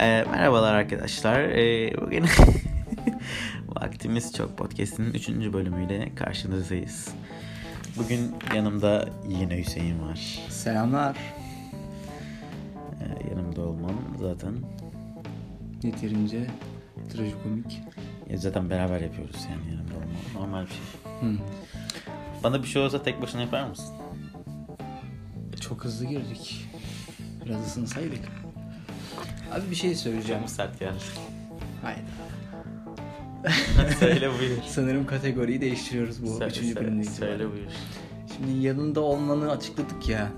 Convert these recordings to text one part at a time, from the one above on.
Ee, merhabalar arkadaşlar. Ee, bugün Vaktimiz Çok Podcast'in 3. bölümüyle karşınızdayız. Bugün yanımda yine Hüseyin var. Selamlar. Ee, yanımda olmam zaten. Yeterince trajikomik. Ya zaten beraber yapıyoruz yani yanımda olmam. Normal bir şey. Hı. Bana bir şey olsa tek başına yapar mısın? Çok hızlı girdik. Biraz ısınsaydık. Abi bir şey söyleyeceğim. Çok sert geldi. Hayır. söyle buyur. Sanırım kategoriyi değiştiriyoruz bu Söyle, üçüncü söyle, bölümde söyle itibaren. buyur. Şimdi yanında olmanı açıkladık ya.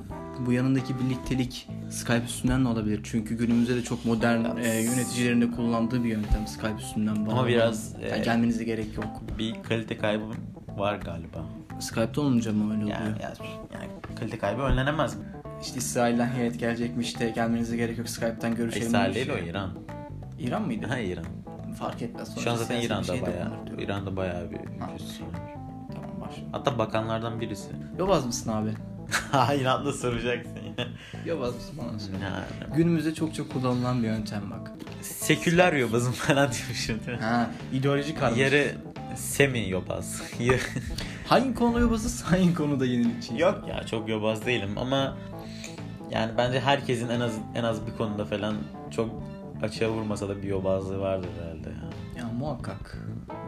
Bu yanındaki birliktelik Skype üstünden de olabilir. Çünkü günümüzde de çok modern e, yöneticilerin de kullandığı bir yöntem Skype üstünden. bağlanan. biraz, Yani e, gelmenize gerek yok. Bir kalite kaybı var galiba. Skype'ta olunca mı öyle oluyor? Yani, yani, yani kalite kaybı önlenemez mi? İşte İsrail'den heyet gelecekmiş de gelmenize gerek yok Skype'tan görüşelim. İsrail değil o İran. İran mıydı? Ha İran. Fark etmez. Şu an zaten İran'da şey bayağı. İran'da bayağı bir Ha. nüfus var. Tamam başla. Hatta bakanlardan birisi. Yobaz mısın abi? Ha İran'da soracaksın ya. Yobaz mısın bana. Yani, Günümüzde çok çok kullanılan bir yöntem bak. seküler yobazım falan diyormuşum değil mi? Ha, ideoloji karmaşası. Yarı semi yobaz. Hangi konuda yobazız, hangi konuda yenilikçiyiz? Yok ya çok yobaz değilim ama yani bence herkesin en az en az bir konuda falan çok açığa vurmasa da bir yobazlığı vardır herhalde ya. Ya muhakkak.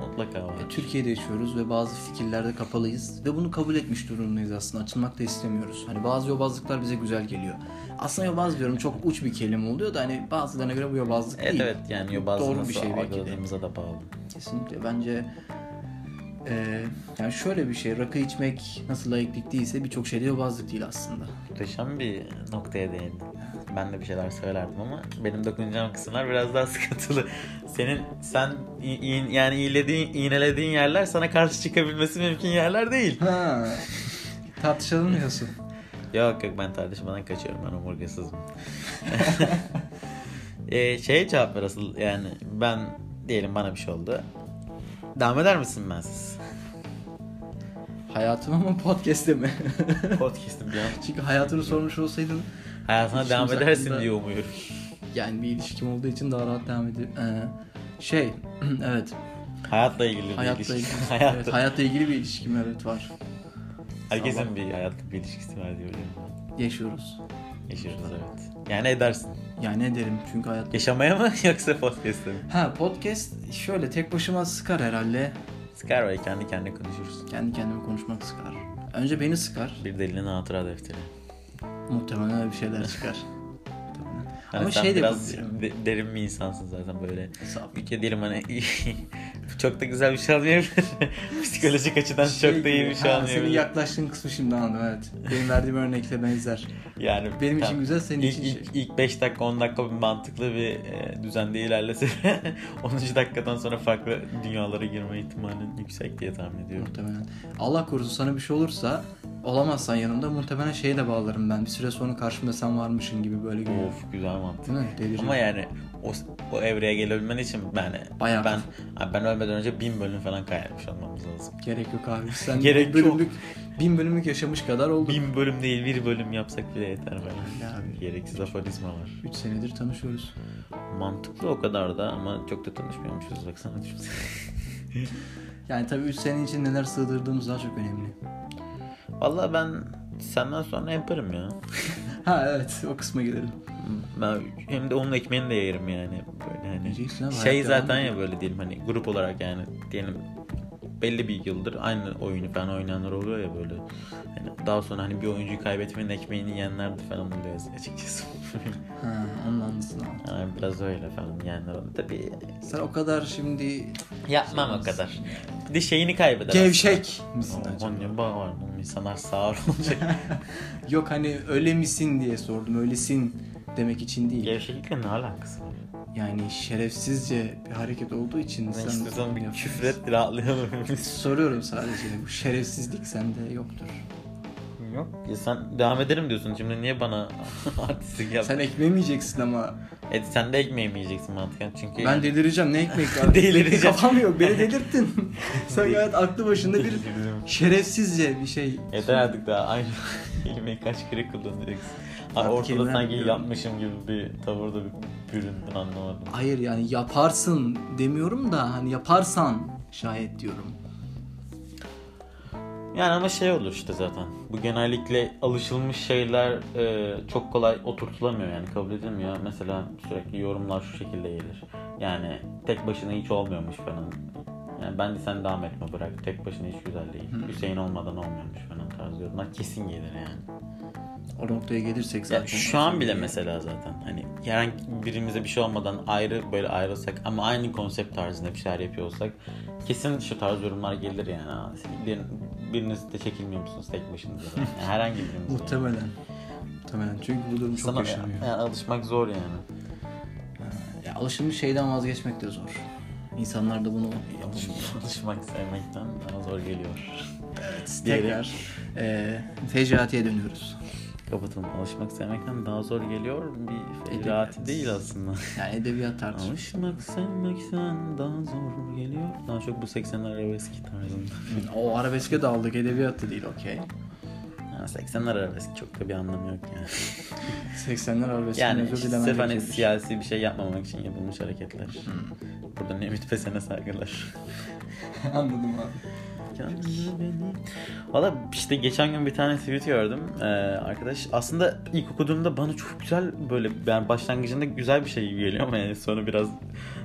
Mutlaka var. E, Türkiye'de yaşıyoruz ve bazı fikirlerde kapalıyız ve bunu kabul etmiş durumdayız aslında. Açılmak da istemiyoruz. Hani bazı yobazlıklar bize güzel geliyor. Aslında yobaz diyorum çok uç bir kelime oluyor da hani bazılarına göre bu yobazlık Evet değil. evet yani yobazlığı Doğru bir şey belki de. da bağlı. Kesinlikle bence e, yani şöyle bir şey rakı içmek nasıl layıklık değilse birçok şeyde yobazlık değil aslında. Muhteşem bir noktaya değindin. Ben de bir şeyler söylerdim ama benim dokunacağım kısımlar biraz daha sıkıntılı. Senin sen yani iyilediğin, iğnelediğin yerler sana karşı çıkabilmesi mümkün yerler değil. Ha. Tartışalım diyorsun. Yok yok ben tartışmadan kaçıyorum ben omurgasızım. ee, şeye cevap ver asıl yani ben diyelim bana bir şey oldu. Devam eder misin bensiz? Hayatıma mı podcast'e mi? Podcast'ım bir an. Çünkü hayatını sormuş olsaydın Hayatına devam edersin hakkında- diye umuyorum. yani bir ilişkim olduğu için daha rahat devam edip ee, şey evet Hayatla ilgili bir hayatla ilişki. ilgili Hayatla- evet, hayatla ilgili bir ilişkim evet var. Herkesin bir hayatla bir ilişkisi var diye ben. Yaşıyoruz. Yaşıyoruz evet. Yani edersin. Yani ederim çünkü hayat Yaşamaya mı yoksa podcast'te mi? Ha podcast şöyle tek başıma sıkar herhalde. Sıkar ve kendi kendine konuşuruz. Kendi kendime konuşmak sıkar. Önce beni sıkar. Bir delinin hatıra defteri. Muhtemelen öyle bir şeyler çıkar. Hani Ama sen şey de biraz de- derin bir insansın zaten böyle. Ülke diyelim hani çok da güzel bir şey olmayabilir. Psikolojik açıdan Şey çok da iyi bir şey ha, Senin yaklaştığın kısmı şimdi anladım evet. Benim verdiğim örnekle benzer. Yani Benim için güzel senin İlk, için ilk, şey. ilk 5 dakika 10 dakika bir mantıklı bir e, düzende ilerlese 10. dakikadan sonra farklı dünyalara girme ihtimalin yüksek diye tahmin ediyorum. Muhtemelen. Allah korusun sana bir şey olursa olamazsan yanımda muhtemelen şeye de bağlarım ben. Bir süre sonra karşımda sen varmışın gibi böyle gibi. Of güzel mantık. Değil mi? Ama yani o, o evreye gelebilmen için yani Bayağı ben abi ben ölmeden önce bin bölüm falan kaydetmiş olmamız lazım. Gerek yok abi. Sen Gerek bin yok. bölümlük, bin bölümlük yaşamış kadar oldun. Bin bölüm değil bir bölüm yapsak bile yeter. Ya abi. Gereksiz aforizmalar. 3 senedir tanışıyoruz. Mantıklı o kadar da ama çok da tanışmıyormuşuz baksana düşünsene. Yani tabii 3 sene için neler sığdırdığımız daha çok önemli. Valla ben senden sonra yaparım ya. Ha evet o kısma girelim. Ben hem de onun ekmeğini de yerim yani. Böyle hani şey zaten ya böyle diyelim hani grup olarak yani diyelim belli bir yıldır aynı oyunu falan oynayanlar oluyor ya böyle. Hani daha sonra hani bir oyuncuyu kaybetmenin ekmeğini yiyenler de falan oluyor açıkçası. Ha ondanlısın abi. yani biraz öyle falan yiyenler oluyor. Tabii Sen o kadar şimdi yapmam o kadar. Bir de şeyini kaybeder. gevşek misin aslında. acaba? O ne bağ var insanlar sağır olacak. Yok hani öyle misin diye sordum. Öylesin demek için değil. Gevşeklikle ne alakası var? Yani şerefsizce bir hareket olduğu için Ben sen istiyorsan bir yapıyorsun. küfür et rahatlayalım. Soruyorum sadece. Bu şerefsizlik sende yoktur. Yok ya sen devam ederim diyorsun. Şimdi niye bana artistlik yap? Sen ekmeği mi yiyeceksin ama? E, sen de ekmeği mi yiyeceksin mantıken? Çünkü Ben delireceğim ne ekmek var? Delireceğim. Kafam yok beni delirttin. Sen gayet aklı başında bir şerefsizce bir şey. Yeter artık daha aynı kelimeyi kaç kere kullanacaksın. Artık ortada sanki yapmışım gibi bir tavırda bir büründün anlamadım. Hayır yani yaparsın demiyorum da hani yaparsan şayet diyorum. Yani ama şey olur işte zaten. Bu genellikle alışılmış şeyler e, çok kolay oturtulamıyor yani kabul edilmiyor. Mesela sürekli yorumlar şu şekilde gelir. Yani tek başına hiç olmuyormuş falan. Yani bence sen devam etme bırak. Tek başına hiç güzel değil. Hüseyin olmadan olmuyormuş falan tarzı yorumlar kesin gelir yani. O noktaya gelirsek zaten. Ya şu an bile mesela zaten hani herhangi birimize bir şey olmadan ayrı böyle ayrılsak ama aynı konsept tarzında bir şeyler yapıyor olsak kesin şu tarz yorumlar gelir yani. Aa, Bir, biriniz de çekilmiyor musunuz tek başınıza? Yani herhangi birimiz. yani. Muhtemelen. Muhtemelen çünkü bu durum çok yaşanıyor. yani alışmak zor yani. Ya alışılmış şeyden vazgeçmek de zor. İnsanlar da bunu. Alışmak sevmekten daha zor geliyor. Evet, Diğeri- tekrar e, fecatiye dönüyoruz. Kapatalım. Alışmak sevmekten daha zor geliyor. Bir fecati değil aslında. Yani edebiyat tartışması. Alışmak sevmekten daha zor geliyor. Daha çok bu 80'ler arabesk tarzında. O arabeske daldık edebiyat da değil okey. Ha, 80'ler arabesk çok da bir anlamı yok yani. 80'ler arabesk Yani sırf hani siyasi bir şey yapmamak için yapılmış hareketler. Burada Ümit Pesen'e saygılar. Anladım abi. Beni. Valla işte geçen gün bir tane tweet gördüm. Ee, arkadaş aslında ilk okuduğumda bana çok güzel böyle yani başlangıcında güzel bir şey gibi geliyor ama yani sonra biraz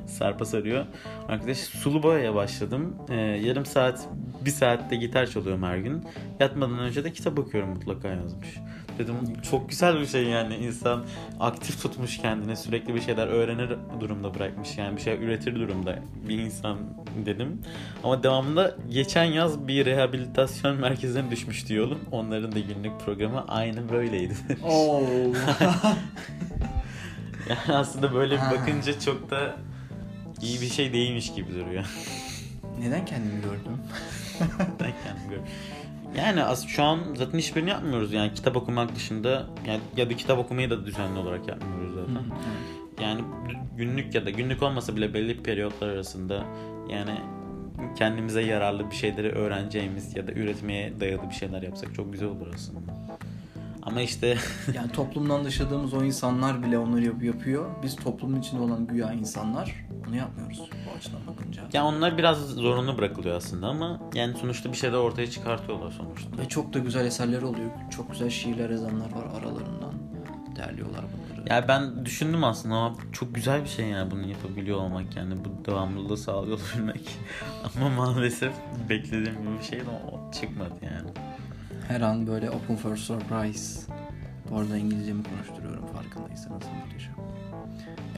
sarpa sarıyor. Arkadaş sulu boyaya başladım. Ee, yarım saat, bir saatte gitar çalıyorum her gün. Yatmadan önce de kitap okuyorum mutlaka yazmış. Dedim çok güzel bir şey yani insan aktif tutmuş kendini sürekli bir şeyler öğrenir durumda bırakmış yani bir şey üretir durumda bir insan dedim. Ama devamında geçen yaz bir rehabilitasyon merkezine düşmüştü yolum. Onların da günlük programı aynı böyleydi. Oo. yani aslında böyle bir bakınca çok da iyi bir şey değilmiş gibi duruyor. Neden kendimi gördüm? Ben kendim görüyorum. Yani as şu an zaten hiçbirini yapmıyoruz yani kitap okumak dışında yani ya da kitap okumayı da düzenli olarak yapmıyoruz zaten. Yani günlük ya da günlük olmasa bile belli periyotlar arasında yani kendimize yararlı bir şeyleri öğreneceğimiz ya da üretmeye dayalı bir şeyler yapsak çok güzel olur aslında. Ama işte Yani toplumdan dışadığımız o insanlar bile onları yap- yapıyor. Biz toplumun içinde olan güya insanlar onu yapmıyoruz bu açıdan bakınca. ya onlar biraz zorunlu bırakılıyor aslında ama yani sonuçta bir şeyler ortaya çıkartıyorlar sonuçta. Ve çok da güzel eserleri oluyor. Çok güzel şiirler yazanlar var aralarından. Derliyorlar bunları. Ya ben düşündüm aslında ama çok güzel bir şey yani bunu yapabiliyor olmak yani bu devamlılığı sağlıyor olabilmek. ama maalesef beklediğim gibi bir şey de o çıkmadı yani. Her an böyle open for surprise. Bu arada İngilizcemi konuşturuyorum farkındaysanız muhteşem.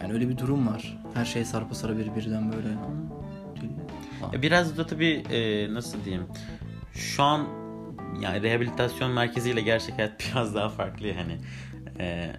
Yani öyle bir durum var. Her şey sarpa sarı bir birden böyle. Ya biraz da tabii e, nasıl diyeyim şu an yani rehabilitasyon merkeziyle gerçek hayat biraz daha farklı yani. E,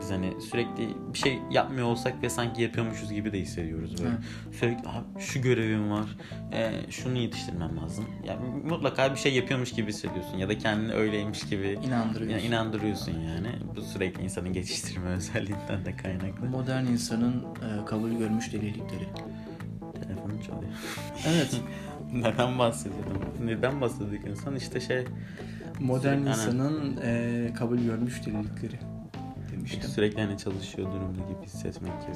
biz hani sürekli bir şey yapmıyor olsak ve sanki yapıyormuşuz gibi de hissediyoruz böyle. Sürekli "Abi şu görevim var, e, şunu yetiştirmem lazım. Yani mutlaka bir şey yapıyormuş gibi hissediyorsun ya da kendini öyleymiş gibi İnandırıyorsun. yani inandırıyorsun yani. Bu sürekli insanın geçiştirme özelliğinden de kaynaklı. Modern insanın e, kabul görmüş delilikleri. Telefonum çalıyor. Evet. Neden bahsediyordum? Neden bahsediyorduk insan? İşte şey Modern insanın e, kabul görmüş delilikleri demiştim. sürekli hani çalışıyor durumda gibi hissetmek gibi.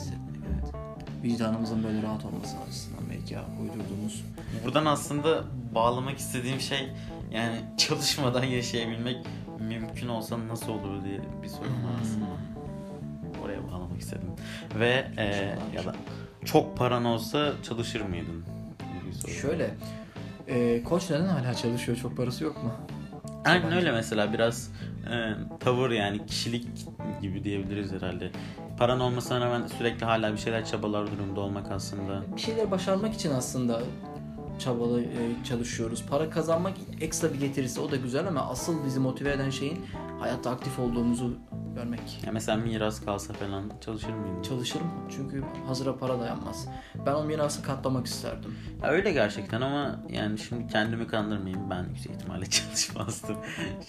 Evet. Vicdanımızın böyle rahat olması açısından belki uydurduğumuz. Buradan aslında bağlamak istediğim şey yani çalışmadan yaşayabilmek mümkün olsa nasıl olur diye bir soru var aslında. Oraya bağlamak istedim. Ve e, ya da çok paran olsa çalışır mıydın? Şöyle, e, koç neden hala çalışıyor? Çok parası yok mu? Aynen öyle mesela biraz e, tavır yani kişilik gibi diyebiliriz herhalde. Paran olmasına rağmen sürekli hala bir şeyler çabalar durumda olmak aslında. Bir şeyler başarmak için aslında çabalı e, çalışıyoruz. Para kazanmak ekstra bir getirisi o da güzel ama asıl bizi motive eden şeyin hayatta aktif olduğumuzu görmek. Ya mesela miras kalsa falan çalışır mıydın? Çalışırım çünkü hazıra para dayanmaz. Ben o mirası katlamak isterdim. Ya öyle gerçekten ama yani şimdi kendimi kandırmayayım ben yüksek ihtimalle çalışmazdım.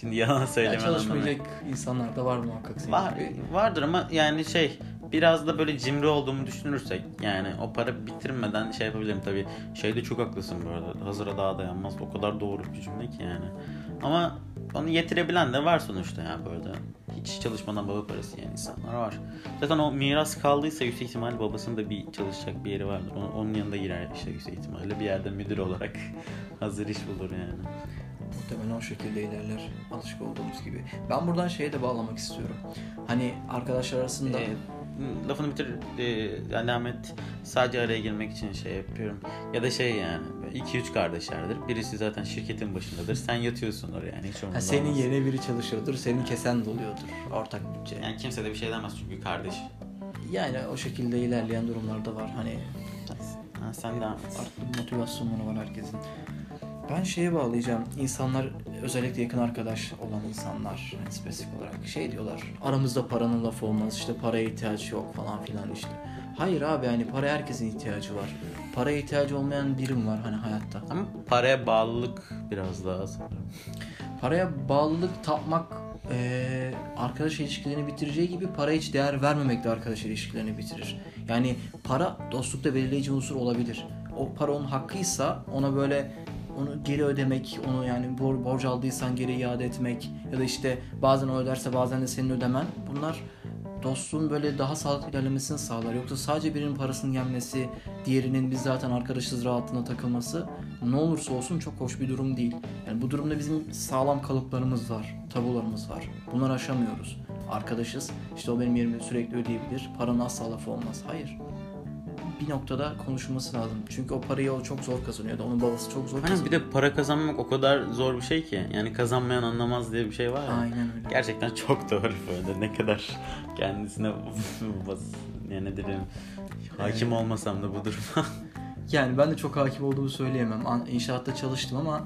şimdi yalan söylemem çalışmayacak insanlar da var muhakkak Var, vardır ama yani şey biraz da böyle cimri olduğumu düşünürsek yani o para bitirmeden şey yapabilirim tabii. Şeyde çok haklısın bu arada. Hazıra daha dayanmaz. O kadar doğru bir cümle ki yani. Ama onu yetirebilen de var sonuçta ya böyle. Hiç çalışmadan baba parası yiyen insanlar var. Zaten o miras kaldıysa yüksek ihtimalle babasının da bir çalışacak bir yeri vardır. Onun, onun yanında girer işte yüksek ihtimalle bir yerde müdür olarak hazır iş bulur yani. Muhtemelen o şekilde ilerler. Alışık olduğumuz gibi. Ben buradan şeye de bağlamak istiyorum. Hani arkadaşlar arasında Ee, lafını bitir e, yani Ahmet sadece araya girmek için şey yapıyorum ya da şey yani 2-3 kardeşlerdir birisi zaten şirketin başındadır sen yatıyorsun oraya yani hiç ha, senin olmaz. yerine biri çalışıyordur, senin kesen doluyordur. Ortak bütçe. Yani, yani kimse de bir şey demez çünkü kardeş o şekilde ilerleyen durumlarda var. Hani ha, sen farklı bir motivasyonları var herkesin. Ben şeye bağlayacağım. İnsanlar özellikle yakın arkadaş olan insanlar yani spesifik olarak şey diyorlar. Aramızda paranın lafı olmaz. işte paraya ihtiyaç yok falan filan işte. Hayır abi yani para herkesin ihtiyacı var. Paraya ihtiyacı olmayan birim var hani hayatta. ama paraya bağlılık biraz daha sanırım. Paraya bağlılık tapmak eee, arkadaş ilişkilerini bitireceği gibi para hiç değer vermemek de arkadaş ilişkilerini bitirir. Yani para dostlukta belirleyici unsur olabilir. O para onun hakkıysa ona böyle onu geri ödemek, onu yani bor- borç aldıysan geri iade etmek ya da işte bazen o öderse bazen de senin ödemen bunlar dostluğun böyle daha sağlıklı ilerlemesini sağlar. Yoksa sadece birinin parasının gelmesi, diğerinin biz zaten arkadaşız rahatlığına takılması ne olursa olsun çok hoş bir durum değil. Yani bu durumda bizim sağlam kalıplarımız var, tabularımız var. Bunları aşamıyoruz. Arkadaşız, işte o benim yerimi sürekli ödeyebilir, paranın asla lafı olmaz. Hayır. Bir noktada konuşulması lazım. Çünkü o parayı o çok zor kazanıyor ya da onun babası çok zor Aynen kazanıyor. bir de para kazanmak o kadar zor bir şey ki yani kazanmayan anlamaz diye bir şey var ya. Aynen öyle. Gerçekten çok doğru böyle ne kadar kendisine bas yani dedim hakim olmasam da bu duruma. Yani ben de çok hakim olduğumu söyleyemem. İnşaatta çalıştım ama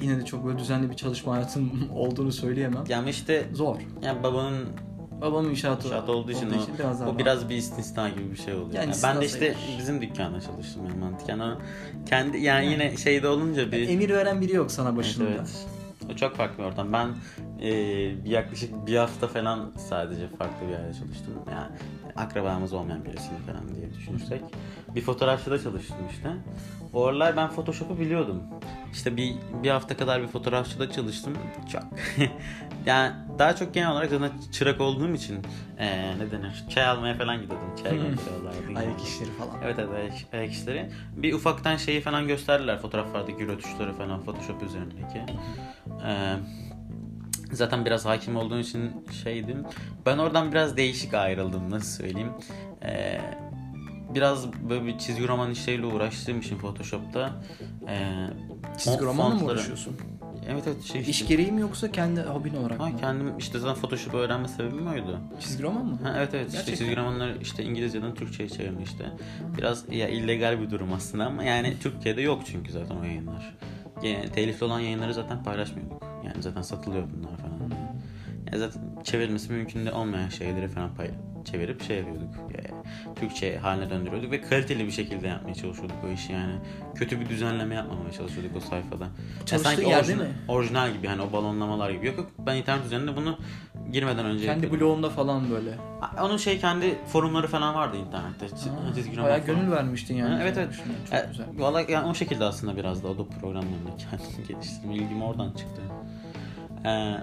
yine de çok böyle düzenli bir çalışma hayatım olduğunu söyleyemem. yani işte Zor. yani babanın Babamın inşaatı, inşaat olduğu için, o, biraz o biraz bir istisna gibi bir şey oluyor. Yani Yani ben de işte sayılır. bizim dükkanda çalıştım yani mantıken ama kendi yani yine şeyde olunca bir Emir veren biri yok sana Evet, başında. evet. O çok farklı bir ortam. Ben e, yaklaşık bir hafta falan sadece farklı bir yerde çalıştım. Yani akrabamız olmayan birisini falan diye düşünürsek. Bir fotoğrafçıda çalıştım işte. O aralar ben Photoshop'u biliyordum. İşte bir, bir hafta kadar bir fotoğrafçıda çalıştım. Çok. yani daha çok genel olarak zaten çırak olduğum için e, ne denir? Çay almaya falan gidiyordum. Çay gönderiyorlardı. Ayak işleri falan. Evet evet ayak, ayak işleri. Bir ufaktan şeyi falan gösterdiler fotoğraflardaki rötuşları falan Photoshop üzerindeki. Ee, zaten biraz hakim olduğum için şeydim. Ben oradan biraz değişik ayrıldım nasıl söyleyeyim. Ee, biraz böyle bir çizgi roman işleriyle uğraştığım için Photoshop'ta. Ee, Çizgi romanla mı uğraşıyorsun? Evet evet şey işte. İş gereği mi yoksa kendi hobin olarak Ha, mı? kendim işte zaten Photoshop'u öğrenme sebebim oydu. Çizgi roman mı? Ha, evet evet işte Gerçekten. çizgi romanları işte İngilizceden Türkçe'ye çevirme işte. Biraz ya illegal bir durum aslında ama yani Türkiye'de yok çünkü zaten o yayınlar. Yani, telifli olan yayınları zaten paylaşmıyorduk. Yani zaten satılıyor bunlar falan. Yani zaten çevirmesi mümkün de olmayan şeyleri falan pay çevirip şey yapıyorduk. Yani Türkçe haline döndürüyorduk ve kaliteli bir şekilde yapmaya çalışıyorduk o işi yani. Kötü bir düzenleme yapmamaya çalışıyorduk o sayfada. Çalıştığı sanki yerde orijinal, mi? orijinal gibi hani o balonlamalar gibi. Yok yok ben internet üzerinde bunu girmeden önce Kendi blogunda falan böyle. Onun şey kendi forumları falan vardı internette. Çi- çizgi roman Bayağı falan. gönül vermiştin yani. Evet evet. Çok E, güzel. Valla yani o şekilde aslında biraz da Adobe programlarında kendimi geliştirme ilgim oradan çıktı. Ee,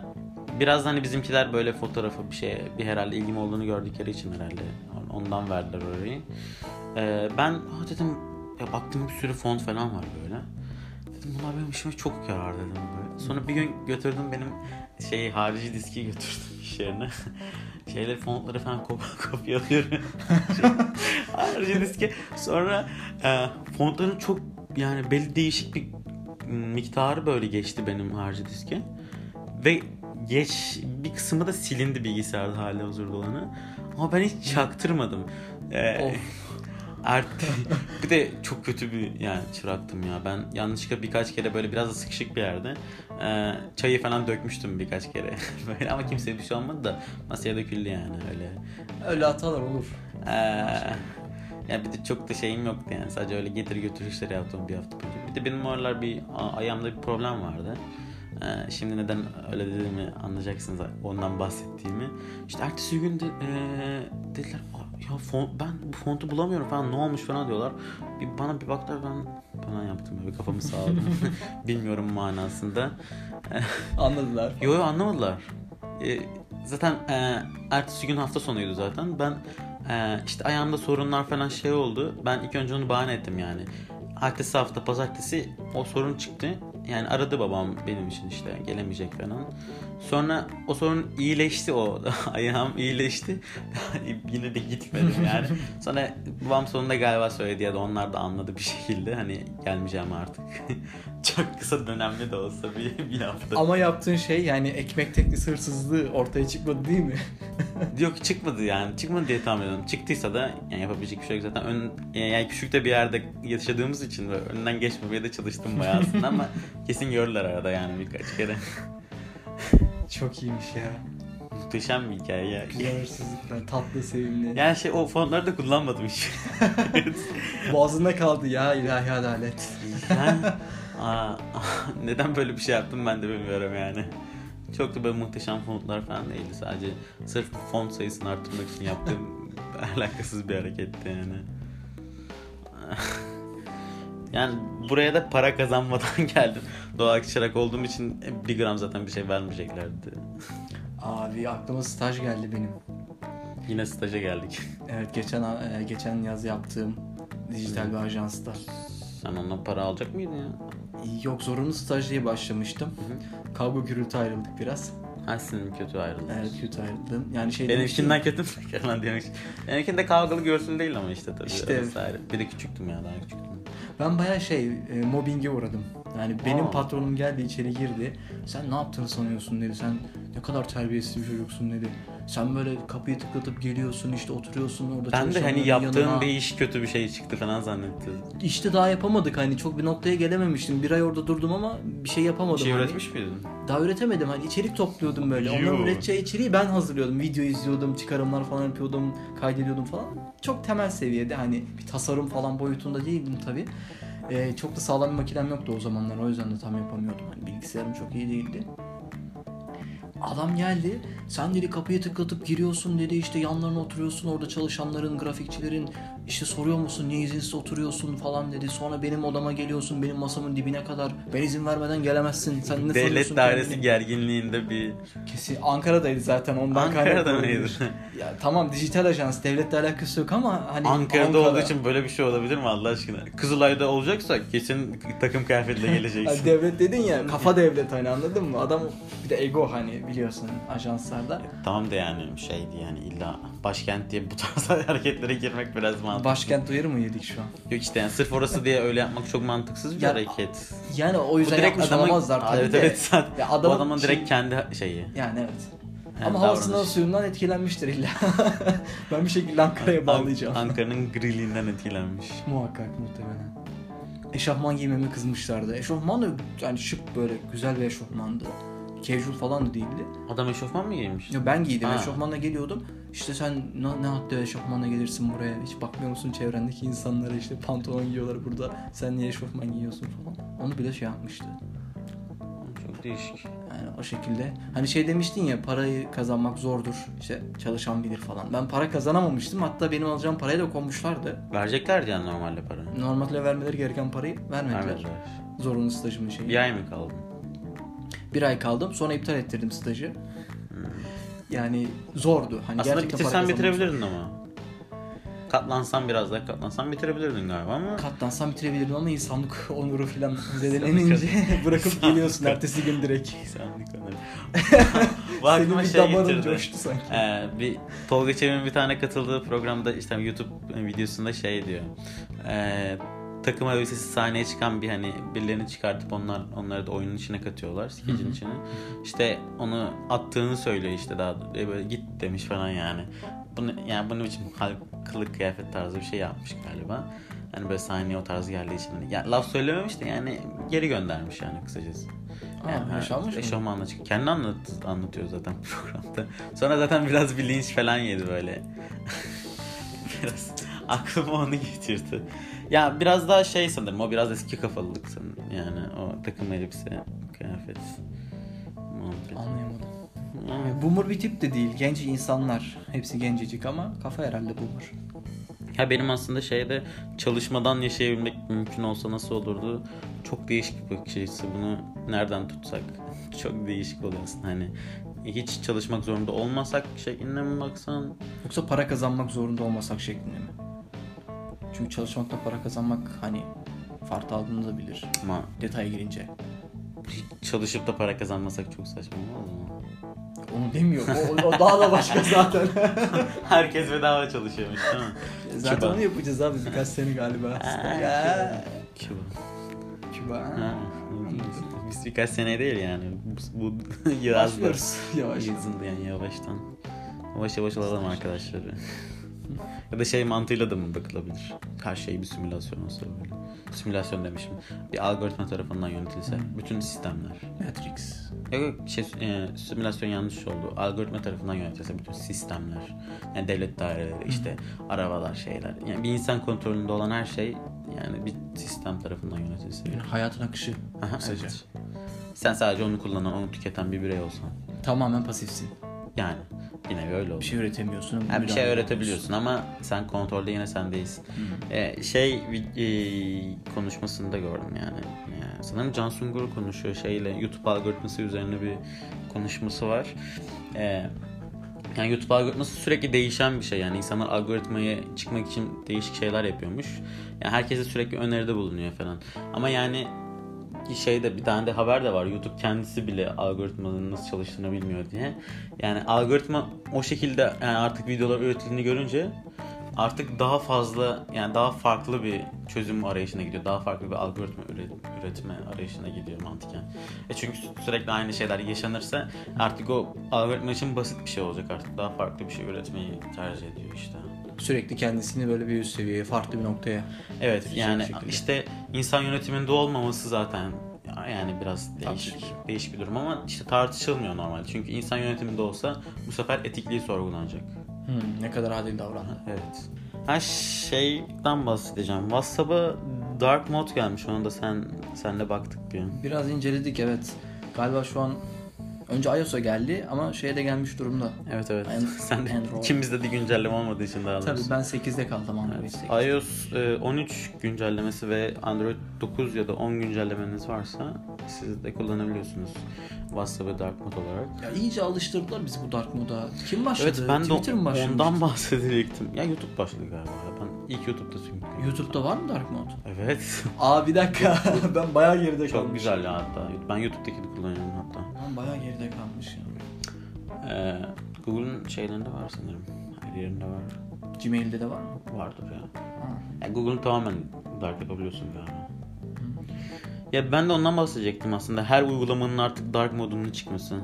biraz hani bizimkiler böyle fotoğrafı bir şeye bir herhalde ilgim olduğunu gördükleri için herhalde ondan verdiler orayı. Ee, ben "Ha," dedim ya baktım bir sürü font falan var böyle. Dedim bunlar benim işime çok yarar dedim böyle. Sonra bir gün götürdüm benim şey harici diski götürdüm iş yerine. Şeyleri fontları falan kop kopyalıyorum. Şey, harici diski. Sonra e, fontların çok yani belli değişik bir miktarı böyle geçti benim harici diske. Ve geç bir kısmı da silindi bilgisayarda hali hazırda olanı. Ama ben hiç çaktırmadım. Ee. Ert bir de çok kötü bir yani çıraktım ya. Ben yanlışlıkla birkaç kere böyle biraz da sıkışık bir yerde e, çayı falan dökmüştüm birkaç kere. böyle ama kimseye bir şey olmadı da masaya döküldü yani öyle. Öyle hatalar olur. Ee, yani bir de çok da şeyim yoktu yani. Sadece öyle getir götür işleri yaptım bir hafta boyunca. Bir de benim o aralar bir ayağımda bir problem vardı. Ee, şimdi neden öyle dediğimi anlayacaksınız ondan bahsettiğimi. İşte ertesi gün de ee, dediler "Aa, ya fon, ben bu fontu bulamıyorum falan ne olmuş falan diyorlar. Bir, bana bir baktılar ben falan yaptım böyle kafamı sağladım. Bilmiyorum manasında. Anladılar. Yo yo anlamadılar. Ee, zaten e, ertesi gün hafta sonuydu zaten. Ben e, işte ayağımda sorunlar falan şey oldu. Ben ilk önce onu bahane ettim yani. Ertesi hafta pazartesi o sorun çıktı. Yani aradı babam benim için işte gelemeyecek falan. Sonra o sorun iyileşti o. Ayağım iyileşti. Yine de gitmedim yani. Sonra babam sonunda galiba söyledi ya da onlar da anladı bir şekilde. Hani gelmeyeceğim artık. Çok kısa dönemli de olsa bir, bir hafta. Ama yaptığın şey yani ekmek teknisi hırsızlığı ortaya çıkmadı değil mi? Yok çıkmadı yani. Çıkmadı diye tahmin ediyorum. Çıktıysa da yani yapabilecek bir şey yok zaten. Ön, yani küçük de bir yerde yaşadığımız için böyle önünden geçmemeye de çalıştım bayağı aslında ama kesin gördüler arada yani birkaç kere. Çok iyiymiş ya. Muhteşem bir hikaye ya. Güzel hırsızlıklar, tatlı, sevimli. Yani şey o fonları da kullanmadım hiç. Boğazında kaldı ya ilahi adalet. yani, aa, neden böyle bir şey yaptım ben de bilmiyorum yani. Çok da böyle muhteşem fontlar falan değildi. Sadece sırf font sayısını arttırmak için yaptığım alakasız bir hareketti yani. Yani buraya da para kazanmadan geldim. Doğal çırak olduğum için bir gram zaten bir şey vermeyeceklerdi. Abi aklıma staj geldi benim. Yine staja geldik. Evet geçen e, geçen yaz yaptığım dijital bir ajansta. Sen ondan para alacak mıydın ya? Yok zorunlu staj diye başlamıştım. Kavga gürültü ayrıldık biraz. Ha senin kötü ayrıldın. Evet kötü ayrıldım. Yani şey Benimkinden kötü mü falan diyormuş. Benimkinde kavgalı görsün değil ama işte tabii. İşte- vesaire. Bir de küçüktüm ya daha küçüktüm. Ben baya şey e, mobbinge uğradım. Yani benim Aa. patronum geldi içeri girdi. Sen ne yaptığını sanıyorsun dedi. Sen ne kadar terbiyesiz bir çocuksun dedi. Sen böyle kapıyı tıklatıp geliyorsun işte oturuyorsun orada Ben de hani yaptığım yanına. bir iş kötü bir şey çıktı falan zannettim. İşte daha yapamadık hani çok bir noktaya gelememiştim. Bir ay orada durdum ama bir şey yapamadım. Bir şey hani. üretmiş miydin? Daha üretemedim hani içerik topluyordum böyle. Onların Yuh. üreteceği içeriği ben hazırlıyordum. Video izliyordum, çıkarımlar falan yapıyordum, kaydediyordum falan. Çok temel seviyede hani bir tasarım falan boyutunda değildim tabii. Ee, çok da sağlam bir makinem yoktu o zamanlar. O yüzden de tam yapamıyordum. Hani bilgisayarım çok iyi değildi. Adam geldi. Sen dedi kapıyı tıklatıp giriyorsun dedi işte yanlarına oturuyorsun orada çalışanların, grafikçilerin işte soruyor musun niye izinsiz oturuyorsun falan dedi. Sonra benim odama geliyorsun benim masamın dibine kadar. Ben izin vermeden gelemezsin. Sen ne Devlet dairesi kendini? gerginliğinde bir... Kesin Ankara'daydı zaten ondan Ankara'da mıydı? Ya tamam dijital ajans devletle alakası yok ama hani Ankara'da Ankara- olduğu için böyle bir şey olabilir mi Allah aşkına? Kızılay'da olacaksa kesin takım kıyafetle geleceksin. devlet dedin ya kafa devlet hani anladın mı? Adam bir de ego hani biliyorsun ajanslarda. tamam da yani şeydi yani illa başkent diye bu tarz hareketlere girmek biraz mantıklı. Başkent uyarı mı yedik şu an? Yok işte yani sırf orası diye öyle yapmak çok mantıksız bir Ya, hareket. Yani o yüzden direkt yapmış adamın, olamazlar tabii evet, de. evet, zaten. Ya adamın adamın şey- direkt kendi şeyi. Yani evet. Yani Ama havasından davranış. suyundan etkilenmiştir illa. ben bir şekilde Ankara'ya An- bağlayacağım. Ankara'nın grilinden etkilenmiş. Muhakkak muhtemelen. Eşofman giymeme kızmışlardı. Eşofman da yani şık böyle güzel bir eşofmandı. Casual falan da değildi. Adam eşofman mı giymiş? Ya ben giydim Ha. eşofmanla geliyordum. İşte sen ne, ne hatta eşofmanla gelirsin buraya? Hiç bakmıyor musun çevrendeki insanlara işte pantolon giyiyorlar burada. Sen niye eşofman giyiyorsun falan. Onu bile şey yapmıştı. Çok değişik. Yani o şekilde. Hani şey demiştin ya parayı kazanmak zordur. İşte çalışan bilir falan. Ben para kazanamamıştım. Hatta benim alacağım parayı da konmuşlardı. Vereceklerdi yani normalde para. Normalde vermeleri gereken parayı vermediler. Vermediler. Zorunlu stajımın şeyi. Bir ay mı kaldın? Bir ay kaldım. Sonra iptal ettirdim stajı. Yani zordu. Hani Aslında gerçekten bitirsen bitirebilirdin ama. Katlansan biraz daha katlansan bitirebilirdin galiba ama. Katlansam bitirebilirdim ama insanlık onuru falan zedelenince bırakıp geliyorsun ertesi gün direkt. İnsanlık onları. Bu Senin bir şey damarın getirdi. coştu sanki. Ee, bir Tolga Çevik'in bir tane katıldığı programda işte YouTube videosunda şey diyor. Ee, takım elbisesi sahneye çıkan bir hani birilerini çıkartıp onlar onları da oyunun içine katıyorlar. Skecin içine. İşte onu attığını söylüyor işte daha e, böyle git demiş falan yani. Bunu yani bunun için kılık kıyafet tarzı bir şey yapmış galiba. Hani böyle sahneye o tarz geldiği için. hani- Ya laf söylememiş de yani geri göndermiş yani kısacası. Aa, Yani, yaşanmış mı? Eşofmanla. Kendi anlat, anlatıyor zaten programda. Sonra zaten biraz bir linç falan yedi böyle. biraz aklıma onu getirdi. Ya biraz daha şey sanırım o biraz eski kafalılık sanırım. Yani o takım elbise, kıyafet. muhabbet. Anlayamadım. Yani- Boomer bir tip de değil. Genç insanlar. Hepsi gencecik ama kafa herhalde boomer. Ya benim aslında şeyde çalışmadan yaşayabilmek mümkün olsa nasıl olurdu? Çok değişik bir bakış açısı. Bunu nereden tutsak? Çok değişik oluyor aslında. Hani hiç çalışmak zorunda olmasak şeklinde mi baksan? Yoksa para kazanmak zorunda olmasak şeklinde mi? Çünkü çalışmakla para kazanmak hani farklı algılanabilir. Ama Detaya girince. çalışıp da para kazanmasak çok saçma olmaz mı? Onu demiyorum. O, o daha da başka zaten. Herkes bedava çalışıyormuş değil mi? zaten Küba. onu yapacağız abi birkaç sene galiba. ya. Küba. Küba. Ha, Biz birkaç sene değil yani. Bu, bu. Başlıyoruz. Yavaş. Yazın yani yavaştan. Yavaş yavaş alalım arkadaşları. Ya da şey mantığıyla da mı bakılabilir? Her şey bir simülasyon olsa böyle. Simülasyon demişim. Bir algoritma tarafından yönetilse bütün sistemler. Matrix. Yok yok şey, e, simülasyon yanlış oldu. Algoritma tarafından yönetilse bütün sistemler. Yani devlet daireleri işte arabalar şeyler. Yani bir insan kontrolünde olan her şey yani bir sistem tarafından yönetilse. Yani hayatın akışı. Aha, evet. Sen sadece onu kullanan, onu tüketen bir birey olsan. Tamamen pasifsin. Yani bir nevi öyle olur. Bir şey üretemiyorsun. Yani bir şey öğretebiliyorsun ama sen kontrolde yine sen değilsin. Ee, şey e, konuşmasında gördüm yani. yani. Sanırım Can Sungur konuşuyor şeyle YouTube algoritması üzerine bir konuşması var. Ee, yani YouTube algoritması sürekli değişen bir şey yani insanlar algoritmaya çıkmak için değişik şeyler yapıyormuş. Yani herkese sürekli öneride bulunuyor falan. Ama yani şeyde bir tane de haber de var. YouTube kendisi bile algoritmanın nasıl çalıştığını bilmiyor diye. Yani algoritma o şekilde yani artık videolar üretildiğini görünce artık daha fazla yani daha farklı bir çözüm arayışına gidiyor. Daha farklı bir algoritma üre- üretme arayışına gidiyor mantıken. E çünkü sü- sürekli aynı şeyler yaşanırsa artık o algoritma için basit bir şey olacak artık. Daha farklı bir şey üretmeyi tercih ediyor işte. Sürekli kendisini böyle bir üst seviyeye, farklı bir noktaya. Evet yani şekilde. işte insan yönetiminde olmaması zaten yani biraz değişik, Tartışılır. değişik bir durum ama işte tartışılmıyor normalde. Çünkü insan yönetiminde olsa bu sefer etikliği sorgulanacak. Hmm, ne kadar adil davrandı. Evet. Ha şeyden bahsedeceğim. WhatsApp'a dark mode gelmiş. Ona da sen senle baktık bir. Biraz inceledik evet. Galiba şu an önce iOS'a geldi ama şeye de gelmiş durumda. Evet evet. And- sen de Android. ikimizde de güncelleme olmadığı için daha Tabii ben 8'de kaldım Android Evet. 8. iOS e, 13 güncellemesi ve Android 9 ya da 10 güncellemeniz varsa siz de kullanabiliyorsunuz WhatsApp'ı dark mode olarak. Ya iyice alıştırdılar bizi bu dark moda. Kim başladı? Evet ben de Twitter mı başlamıştı? ondan bahsedecektim. Ya YouTube başladı galiba. Ben ilk YouTube'da çünkü. YouTube'da var mı dark mode? Evet. Aa bir dakika ben bayağı geride kalmışım. Çok güzel ya hatta. Ben YouTube'dakini kullanıyorum hatta. Bayağı geride kalmışım. Ee, Google'un şeylerinde var sanırım. Her yerinde var. Gmail'de de var mı? Vardır ya. Yani Google'un tamamen dark yapabiliyorsun galiba. Ya ben de ondan bahsedecektim aslında. Her uygulamanın artık dark modunun çıkması.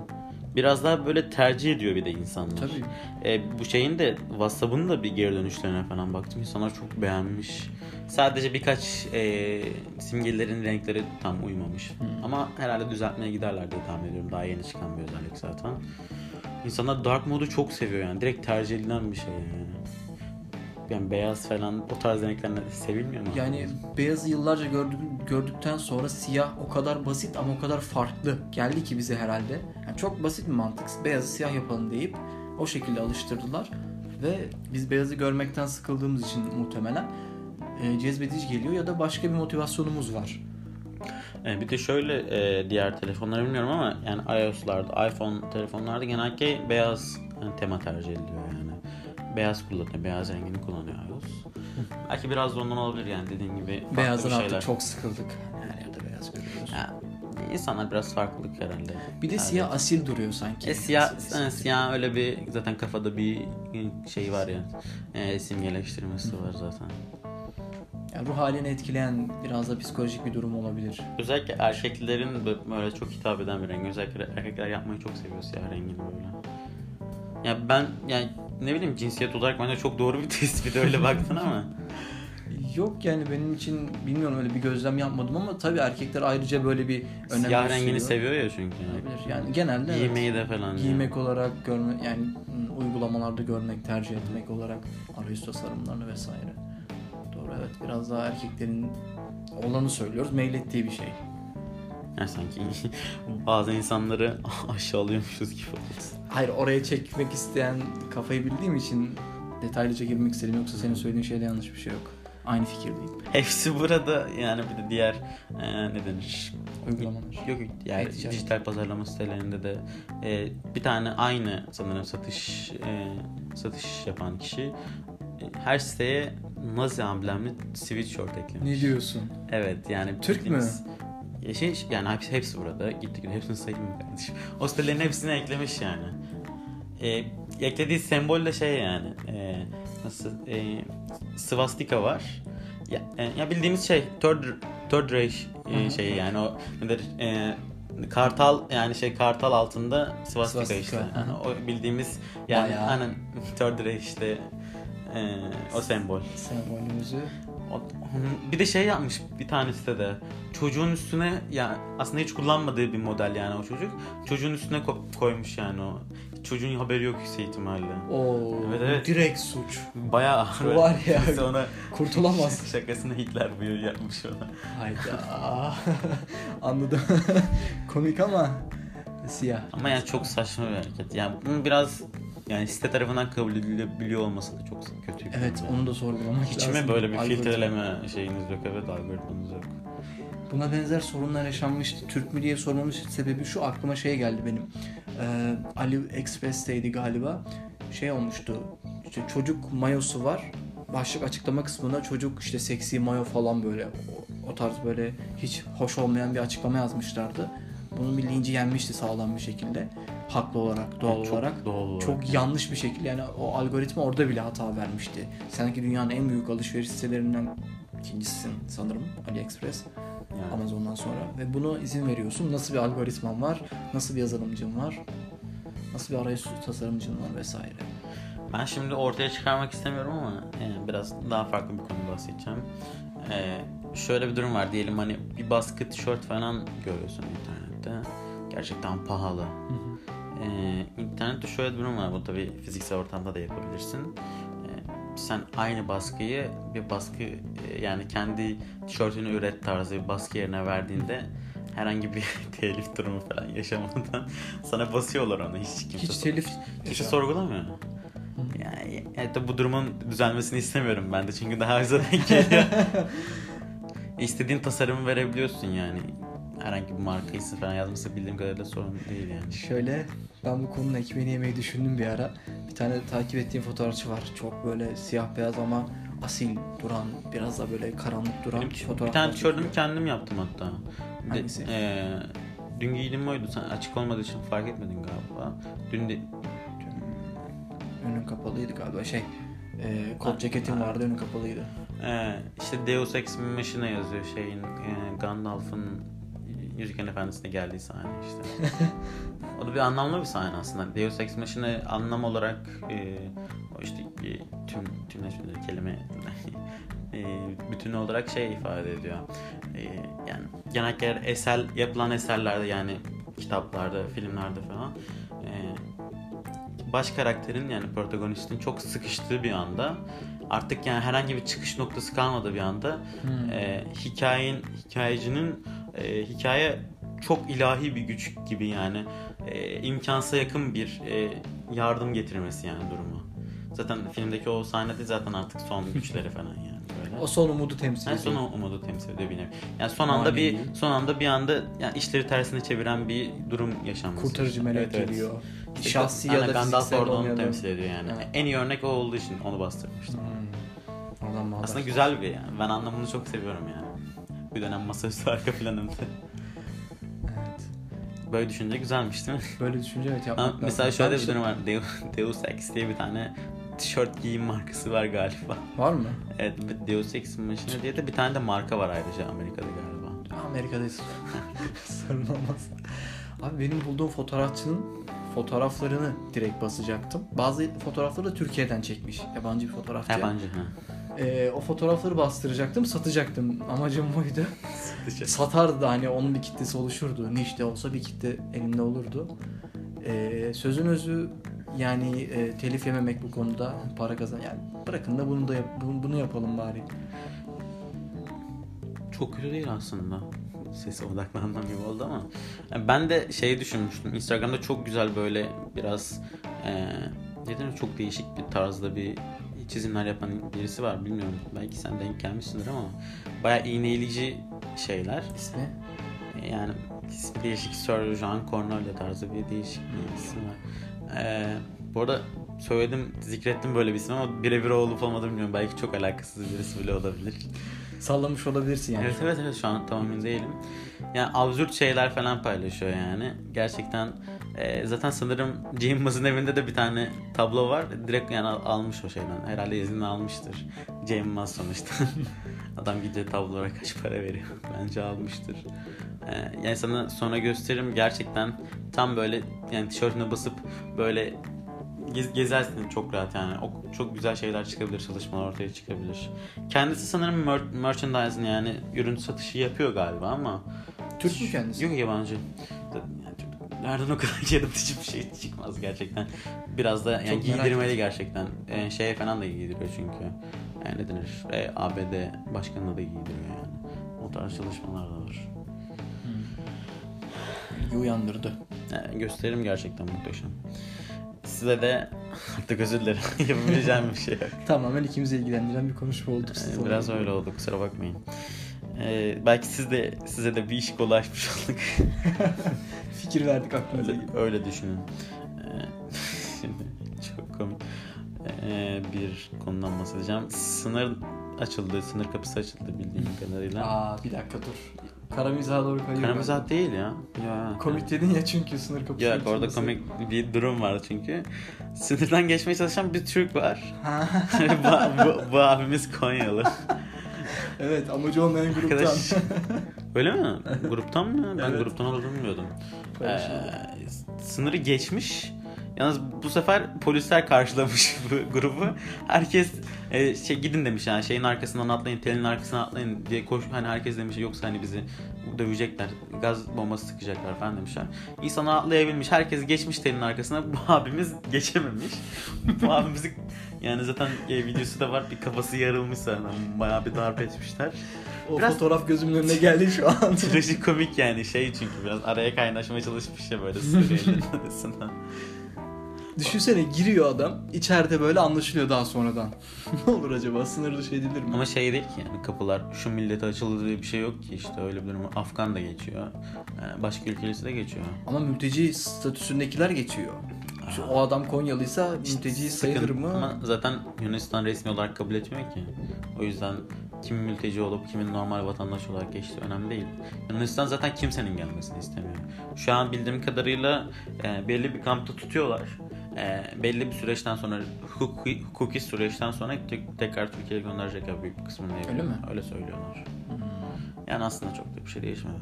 Biraz daha böyle tercih ediyor bir de insanlar. Tabii. E, bu şeyin de WhatsApp'ın da bir geri dönüşlerine falan baktım. İnsanlar çok beğenmiş. Sadece birkaç e, simgelerin renkleri tam uymamış. Ama herhalde düzeltmeye giderler diye tahmin ediyorum. Daha yeni çıkan bir özellik zaten. İnsanlar dark modu çok seviyor yani. Direkt tercih edilen bir şey yani. Yani beyaz falan o tarz renkler sevilmiyor mu? Yani beyazı yıllarca gördük, gördükten sonra siyah o kadar basit ama o kadar farklı geldi ki bize herhalde. Yani çok basit bir mantık. Beyazı siyah yapalım deyip o şekilde alıştırdılar. Ve biz beyazı görmekten sıkıldığımız için muhtemelen e, cezbedici geliyor ya da başka bir motivasyonumuz var. E, bir de şöyle e, diğer telefonları bilmiyorum ama yani iOS'larda, iPhone telefonlarda genellikle beyaz yani tema tercih ediliyor yani. Beyaz kullanıyor, beyaz rengini kullanıyor iOS. Belki biraz da ondan olabilir yani dediğin gibi Beyazdan şeyler. artık çok sıkıldık. Her yerde beyaz görüyoruz. Ya, insanlar biraz farklılık herhalde. Bir de Yani- siyah asil duruyor sanki. E, siyah, Asil, e, siyah öyle bir zaten kafada bir şey var ya. E, simgeleştirmesi var zaten. Yani ruh halini etkileyen biraz da psikolojik bir durum olabilir. Özellikle erkeklerin bö- böyle çok hitap eden bir renk. Özellikle erkekler yapmayı çok seviyor siyah rengini böyle. Ya ben yani ne bileyim cinsiyet olarak bence çok doğru bir tespit öyle baktın ama. Yok yani benim için bilmiyorum öyle bir gözlem yapmadım ama tabii erkekler ayrıca böyle bir önem Siyah rengini seviyor ya çünkü. Olabilir. Yani genelde evet. Giymeyi de falan. yani. giymek olarak görme yani uygulamalarda görmek, tercih etmek olarak arayüz tasarımlarını vesaire. Doğru evet biraz daha erkeklerin olanı söylüyoruz meylettiği bir şey. Yani sanki bazı insanları aşağılıyormuşuz gibi oldu. Hayır oraya çekmek isteyen kafayı bildiğim için detaylıca girmek istedim yoksa senin söylediğin şeyde yanlış bir şey yok. Aynı fikirdeyim. Hepsi burada yani bir de diğer e, ne denir? Uygulamalar. Yok yani E-ticaret. dijital pazarlama sitelerinde de e, bir tane aynı sanırım satış e, satış yapan kişi e, her siteye Nazi amblemli sweatshirt eklemiş. Ne diyorsun? Evet yani Türk mü? bildiğimiz- Ya Şey, yani hepsi, burada. Gitti gitti. Hepsini sayayım mı kardeşim? O sitelerin hepsini eklemiş yani. E, eklediği sembol de şey yani. E, nasıl? E, swastika var. Ya, e, ya bildiğimiz şey third third Reich e, şeyi yani o nedir? E, kartal yani şey kartal altında swastika, Swastika, işte. Yani o bildiğimiz yani Bayağı. aynen third Reich işte e, o sembol. Sembolümüzü Bir de şey yapmış bir tanesi de çocuğun üstüne ya aslında hiç kullanmadığı bir model yani o çocuk. Çocuğun üstüne ko- koymuş yani o. Çocuğun haberi yok yüksek ihtimalle. o Evet, evet. direkt suç. Bayağı ağır. Var ya. Sonra Kurtulamaz. şakasını Hitler buyur yapmış ona. Hayda. Anladım. Komik ama siyah. Ama yani çok saçma bir hareket. Yani biraz yani site tarafından kabul edilebiliyor olması da çok kötü. Evet durum. onu da sorgulamak Hiç lazım. mi böyle bir Algoritma. filtreleme şeyiniz yok? Evet algoritmanız yok. Buna benzer sorunlar yaşanmıştı. Türk mü diye sormamın sebebi şu aklıma şey geldi benim. Ee, Ali Express'teydi galiba. Şey olmuştu. İşte çocuk mayosu var. Başlık açıklama kısmına çocuk işte seksi mayo falan böyle o, o tarz böyle hiç hoş olmayan bir açıklama yazmışlardı. Bunun bir linci yenmişti sağlam bir şekilde. Haklı olarak, doğal Çok olarak. doğal olarak. Çok yanlış bir şekilde yani o algoritma orada bile hata vermişti. Sanki dünyanın en büyük alışveriş sitelerinden ikincisisin sanırım AliExpress. Yani. Amazon'dan sonra ve bunu izin veriyorsun. Nasıl bir algoritman var, nasıl bir yazılımcın var, nasıl bir arayüz tasarımcın var vesaire. Ben şimdi ortaya çıkarmak istemiyorum ama e, biraz daha farklı bir konu bahsedeceğim. E, şöyle bir durum var diyelim hani bir baskı tişört falan görüyorsun internette. Gerçekten pahalı. E, internette şöyle bir durum var. Bu tabii fiziksel ortamda da yapabilirsin. E, sen aynı baskıyı bir baskı e, yani kendi tişörtünü üret tarzı bir baskı yerine verdiğinde herhangi bir telif durumu falan yaşamadan sana basıyorlar onu hiç kimse Hiç telif Kimse sorgulamıyor. Yani, yani bu durumun düzelmesini istemiyorum ben de çünkü daha güzel denk geliyor. İstediğin tasarımı verebiliyorsun yani. Herhangi bir marka ismi falan yazması bildiğim kadarıyla sorun değil yani. Şöyle ben bu konunun ekmeğini yemeyi düşündüm bir ara. Bir tane takip ettiğim fotoğrafçı var. Çok böyle siyah beyaz ama asil duran, biraz da böyle karanlık duran Benim bir fotoğraflar tane tişörtümü kendim yaptım hatta. Bir de, Hangisi? eee, dün giydiğim oydu. Sen açık olmadığı için fark etmedin galiba. Dün de Önün kapalıydı galiba şey. E, kot ceketim vardı önü kapalıydı. Ee, işte Deus Ex Machina yazıyor şeyin e, Gandalf'ın Yüzüklerin Efendisi'ne geldiği sahne işte. o da bir anlamlı bir sahne aslında. Deus Ex Machina anlam olarak e, o işte e, tüm tümleşmeli kelime e, bütünü olarak şey ifade ediyor. E, yani genellikle eser yapılan eserlerde yani kitaplarda, filmlerde falan e, baş karakterin yani protagonistin çok sıkıştığı bir anda artık yani herhangi bir çıkış noktası kalmadığı bir anda Hmm. e, hikayenin hikayecinin e, hikaye çok ilahi bir güç gibi yani e, imkansa yakın bir e, yardım getirmesi yani durumu. Zaten filmdeki o sahnede zaten artık son güçleri falan yani böyle. O son umudu temsil Yani ediyor. son umudu temsil ediyor bir nevi. Yani son anda bir Manevi. son anda bir anda yani işleri tersine çeviren bir durum yaşanması. Kurtarıcı melek Evet, evet. geliyor. İşte Şahsi Aynen, ya da Gandalf orada onu temsil ediyor yani. Evet. En iyi örnek o olduğu için onu bastırmıştım. Hmm. Aslında güzel bir yani. Ben anlamını çok seviyorum yani. Bir dönem masaüstü arka planımda. Evet. Böyle düşünce güzelmiş değil mi? Böyle düşünce evet yapmak Ama lazım. mesela Ben şöyle bir durum var. Deus, Ex diye bir tane tişört giyim markası var galiba. Var mı? Evet Deus Ex Machina diye de bir tane de marka var ayrıca Amerika'da galiba. Amerika'dayız. Sorun olmaz. Abi benim bulduğum fotoğrafçının fotoğraflarını direkt basacaktım. Bazı fotoğrafları da Türkiye'den çekmiş. Yabancı bir fotoğrafçı. Yabancı ha. Ee, o fotoğrafları bastıracaktım, satacaktım. Amacım buydu. Satardı da hani onun bir kitlesi oluşurdu. Niş olsa bir kitle elinde olurdu. Ee, sözün özü yani e, telif yememek bu konuda para kazan. Yani bırakın da bunu da yap- bunu, bunu yapalım bari. Çok kötü değil aslında. Sese odaklandığım gibi oldu ama. Yani ben de şey düşünmüştüm. Instagram'da çok güzel böyle biraz e, ne denir, çok değişik bir tarzda bir çizimler yapan birisi var. Bilmiyorum. Belki sen denk gelmişsindir ama bayağı iğneleyici şeyler. İsmi? Yani ismi değişik Sir Jean Cornelius tarzı bir değişik bir isim var. Ee, bu arada söyledim, zikrettim böyle bir isim ama birebir o olup olmadığını bilmiyorum. Belki çok alakasız birisi bile olabilir. Sallamış olabilirsin yani. Evet evet evet şu an tam emin değilim. Yani absürt şeyler falan paylaşıyor yani. Gerçekten e, zaten sanırım Cem evinde de bir tane tablo var. Direkt yani al- almış o şeyden. Herhalde izni almıştır. Cem Yılmaz sonuçta. Adam gidecek tablolara kaç para veriyor. Bence almıştır. E, yani sana sonra gösteririm. Gerçekten tam böyle yani tişörtüne basıp böyle gez, gezersin çok rahat yani. O, çok güzel şeyler çıkabilir, çalışmalar ortaya çıkabilir. Kendisi sanırım mer- merchandising yani ürün satışı yapıyor galiba ama Türk mü kendisi? Yok yabancı. Yani nereden o kadar yaratıcı bir şey çıkmaz gerçekten. Biraz da yani Çok giydirmeli gerçekten. E, şeye falan da giydiriyor çünkü. Yani ne denir? E, ABD başkanına da giydiriyor yani. O tarz çalışmalar da var. İlgi uyandırdı. Yani gösterim gerçekten muhteşem. Size de artık özür dilerim. Yapabileceğim bir şey yok. Tamamen ikimizi ilgilendiren bir konuşma oldu. Ee, Biraz öyle oldu kusura bakmayın. Ee, belki siz de size de bir iş ulaşmış olduk. Fikir verdik aklınıza. öyle, öyle düşünün. Ee, şimdi çok komik ee, bir konudan bahsedeceğim. Sınır açıldı, sınır kapısı açıldı bildiğim kadarıyla. Aa bir dakika dur. Kara mizaha doğru kayıyor. Karamizat değil ya. ya. Komik dedin ya çünkü sınır kapısı. Yok orada komik bir durum var çünkü. Sınırdan geçmeye çalışan bir Türk var. Ha, bu, bu, bu abimiz Konyalı. evet amacı olmayan gruptan. Arkadaş. Öyle mi? Gruptan mı? Ben Evet. gruptan olduğunu bilmiyordum. Ee, sınırı geçmiş. Yalnız bu sefer polisler karşılamış bu grubu. Herkes e, şey gidin demiş yani şeyin arkasından atlayın, telin arkasından atlayın diye koş hani herkes demiş yoksa hani bizi dövecekler, gaz bombası sıkacaklar falan demişler. İnsanlar atlayabilmiş, herkes geçmiş telin arkasına. Bu abimiz geçememiş. bu abimizi yani zaten e, videosu da var bir kafası yarılmış zaten. Bayağı bir darp etmişler. O Biraz- fotoğraf gözümün önüne geldi şu an. Trajikomik yani şey çünkü biraz araya kaynaşmaya çalışmış ya böyle arasında. Düşünsene giriyor adam. içeride böyle anlaşılıyor daha sonradan. ne olur acaba? Sınır dışı edilir mi? Ama şey değil ki yani kapılar şu millete açıldı diye bir şey yok ki işte öyle bir durum. Afgan da geçiyor. Ee, Başka ülkelisi de geçiyor. Ama mülteci statüsündekiler geçiyor. Şu, o adam Konyalıysa mülteci sayılır mı? Ama zaten Yunanistan resmi olarak kabul etmiyor ki. O yüzden kim mülteci olup kimin normal vatandaş olarak geçtiği önemli değil. Yunanistan zaten kimsenin gelmesini istemiyor. Şu an bildiğim kadarıyla e, belli bir kampta tutuyorlar. E, belli bir süreçten sonra hukuki, hukuki süreçten sonra tek- tekrar Türkiye'ye gönderecekler büyük bir kısmını. Öyle mi? Öyle söylüyorlar. Hmm. Yani aslında çok da bir şey değişmedi.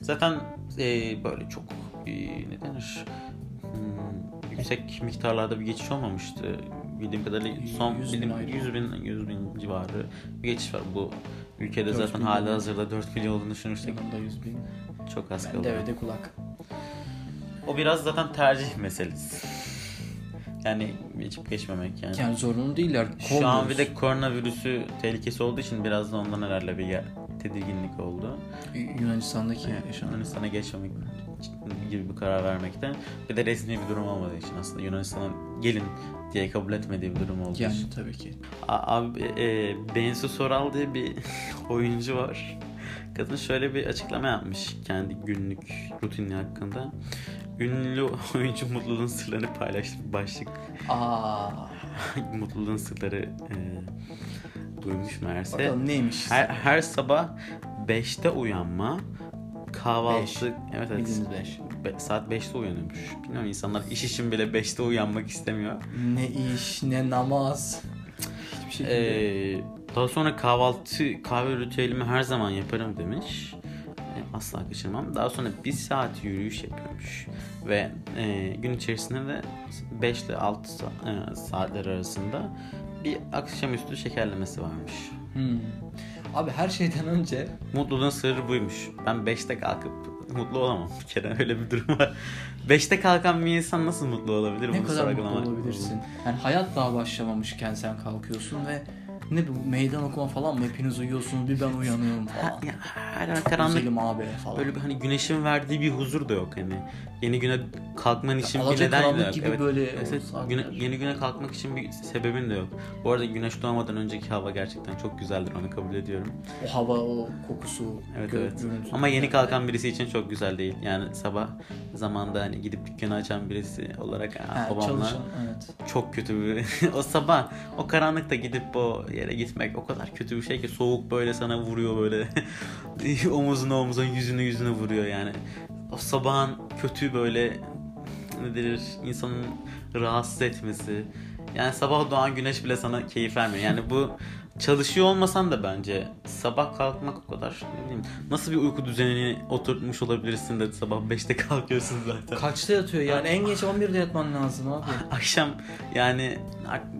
Zaten e, böyle çok e, ne denir Hmm, yüksek miktarlarda bir geçiş olmamıştı. Bildiğim kadarıyla son 100 bin bildiğim ayrı. 100 bin, 100 bin civarı bir geçiş var. Bu ülkede 4 zaten hali hazırda 4 milyon olduğunu düşünürsek Yanımda 100 bin. çok az Ben kalıyor. devede kulak. O biraz zaten tercih meselesi. Yani geçip geçmemek yani. Yani zorunlu değiller. Şu an Kovmuyoruz. bir de koronavirüsü tehlikesi olduğu için biraz da ondan herhalde bir tedirginlik oldu. Yunanistan'daki Evet, yaşanan. Yunanistan'a geçmemek gibi bir karar vermekte. Bir de resmi bir durum olmadığı için aslında Yunanistan'a gelin diye kabul etmediği bir durum olduğu Yani için. tabii ki. A- Abi e, Bensu Soral diye bir oyuncu var. Kadın şöyle bir açıklama yapmış kendi günlük rutini hakkında. Ünlü oyuncu mutluluğun sırlarını paylaştı. Başlık Aa, mutluluğun sırları e, duymuş meğerse. bakalım neymiş? Her, her sabah 5'te uyanma, kahvaltı, Beş. evet evet. Bildiğiniz beş. be- saat 5'te uyanıyormuş. Bilmiyorum insanlar iş için bile 5'te uyanmak istemiyor. Ne iş, ne namaz. Hiçbir şekilde. Ee, daha sonra kahvaltı kahve ritüelimi her zaman yaparım demiş. Asla kaçırmam. Daha sonra bir saat yürüyüş yapıyormuş. Ve e, gün içerisinde de 5 ile 6 sa- e, saatler arasında bir akşamüstü şekerlemesi varmış. Hmm. Abi her şeyden önce Mutluluğun sırrı buymuş. Ben 5'te kalkıp mutlu olamam bir kere öyle bir durum var. 5'te kalkan bir insan nasıl mutlu olabilir? ne Bunu kadar mutlu olabilirsin. Yani hayat daha başlamamışken sen kalkıyorsun ve ne bu meydan okuma falan mı? Hepiniz uyuyorsunuz bir ben uyanıyorum falan. ya, her an karanlık Güzelim abi falan. Böyle bir hani güneşin verdiği bir huzur da yok hani. Yeni güne kalkman için bir Alaca neden de yok. gibi Evet. böyle saatler. güne- yeni güne kalkmak için bir sebebin de yok. Bu arada güneş doğmadan önceki hava gerçekten çok güzeldir onu kabul ediyorum. O hava, o kokusu, Evet gö- evet. görüntü. Ama yeni kalkan birisi için çok güzel değil. Yani sabah zamanda hani gidip dükkanı açan birisi olarak Ha, babamla çalışan, evet. çok kötü bir o sabah o karanlıkta gidip o yere gitmek o kadar kötü bir şey ki soğuk böyle sana vuruyor böyle. Omuzuna omuzuna yüzünü yüzüne vuruyor yani. O sabahın kötü böyle ne denir insanın rahatsız etmesi. Yani sabah doğan güneş bile sana keyif vermiyor. Yani bu çalışıyor olmasan da bence sabah kalkmak o kadar ne bileyim nasıl bir uyku düzenini oturtmuş olabilirsin de sabah 5'te kalkıyorsun zaten. Kaçta yatıyor yani? En geç 11'de yatman lazım abi. akşam yani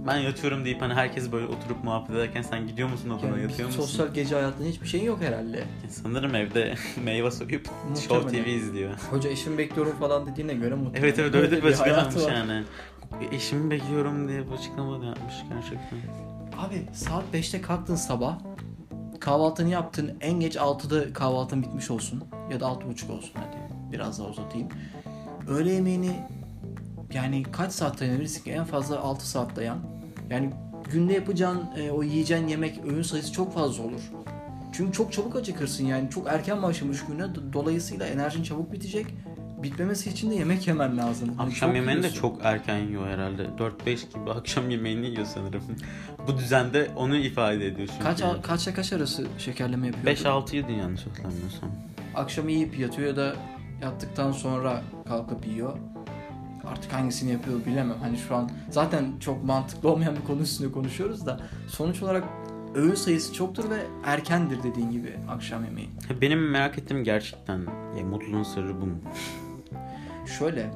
ben yatıyorum deyip hani herkes böyle oturup muhabbet ederken sen gidiyor musun odana Yani yatıyor musun? sosyal gece hayatında hiçbir şeyin yok herhalde. Sanırım evde meyve soyup Show Muhtemelen. TV izliyor. Hoca eşimi bekliyorum falan dediğine göre mutlaka. Evet evet öyle bir açıklamamış yani. Eşimi bekliyorum diye bu açıklama da yapmış gerçekten. Abi saat 5'te kalktın sabah. Kahvaltını yaptın. En geç 6'da kahvaltın bitmiş olsun. Ya da 6.30 olsun hadi. Biraz daha uzatayım. Öğle yemeğini yani kaç saat dayanabilirsin ki? En fazla 6 saat dayan. Yani günde yapacağın e, o yiyeceğin yemek öğün sayısı çok fazla olur. Çünkü çok çabuk acıkırsın yani. Çok erken başlamış güne. Do- Dolayısıyla enerjin çabuk bitecek. Bitmemesi için de yemek yemen lazım. Akşam çok yemeğini de yiyorsun. çok erken yiyor herhalde. 4-5 gibi akşam yemeğini yiyor sanırım. bu düzende onu ifade ediyor çünkü. Kaç, kaçla kaç arası şekerleme yapıyor? 5-6 yedi yanlış hatırlamıyorsam. akşam yiyip yatıyor ya da yattıktan sonra kalkıp yiyor. Artık hangisini yapıyor bilemem. Hani şu an zaten çok mantıklı olmayan bir konu üstünde konuşuyoruz da sonuç olarak öğün sayısı çoktur ve erkendir dediğin gibi akşam yemeği. Benim merak ettiğim gerçekten ya, mutluluğun sırrı bu mu? Şöyle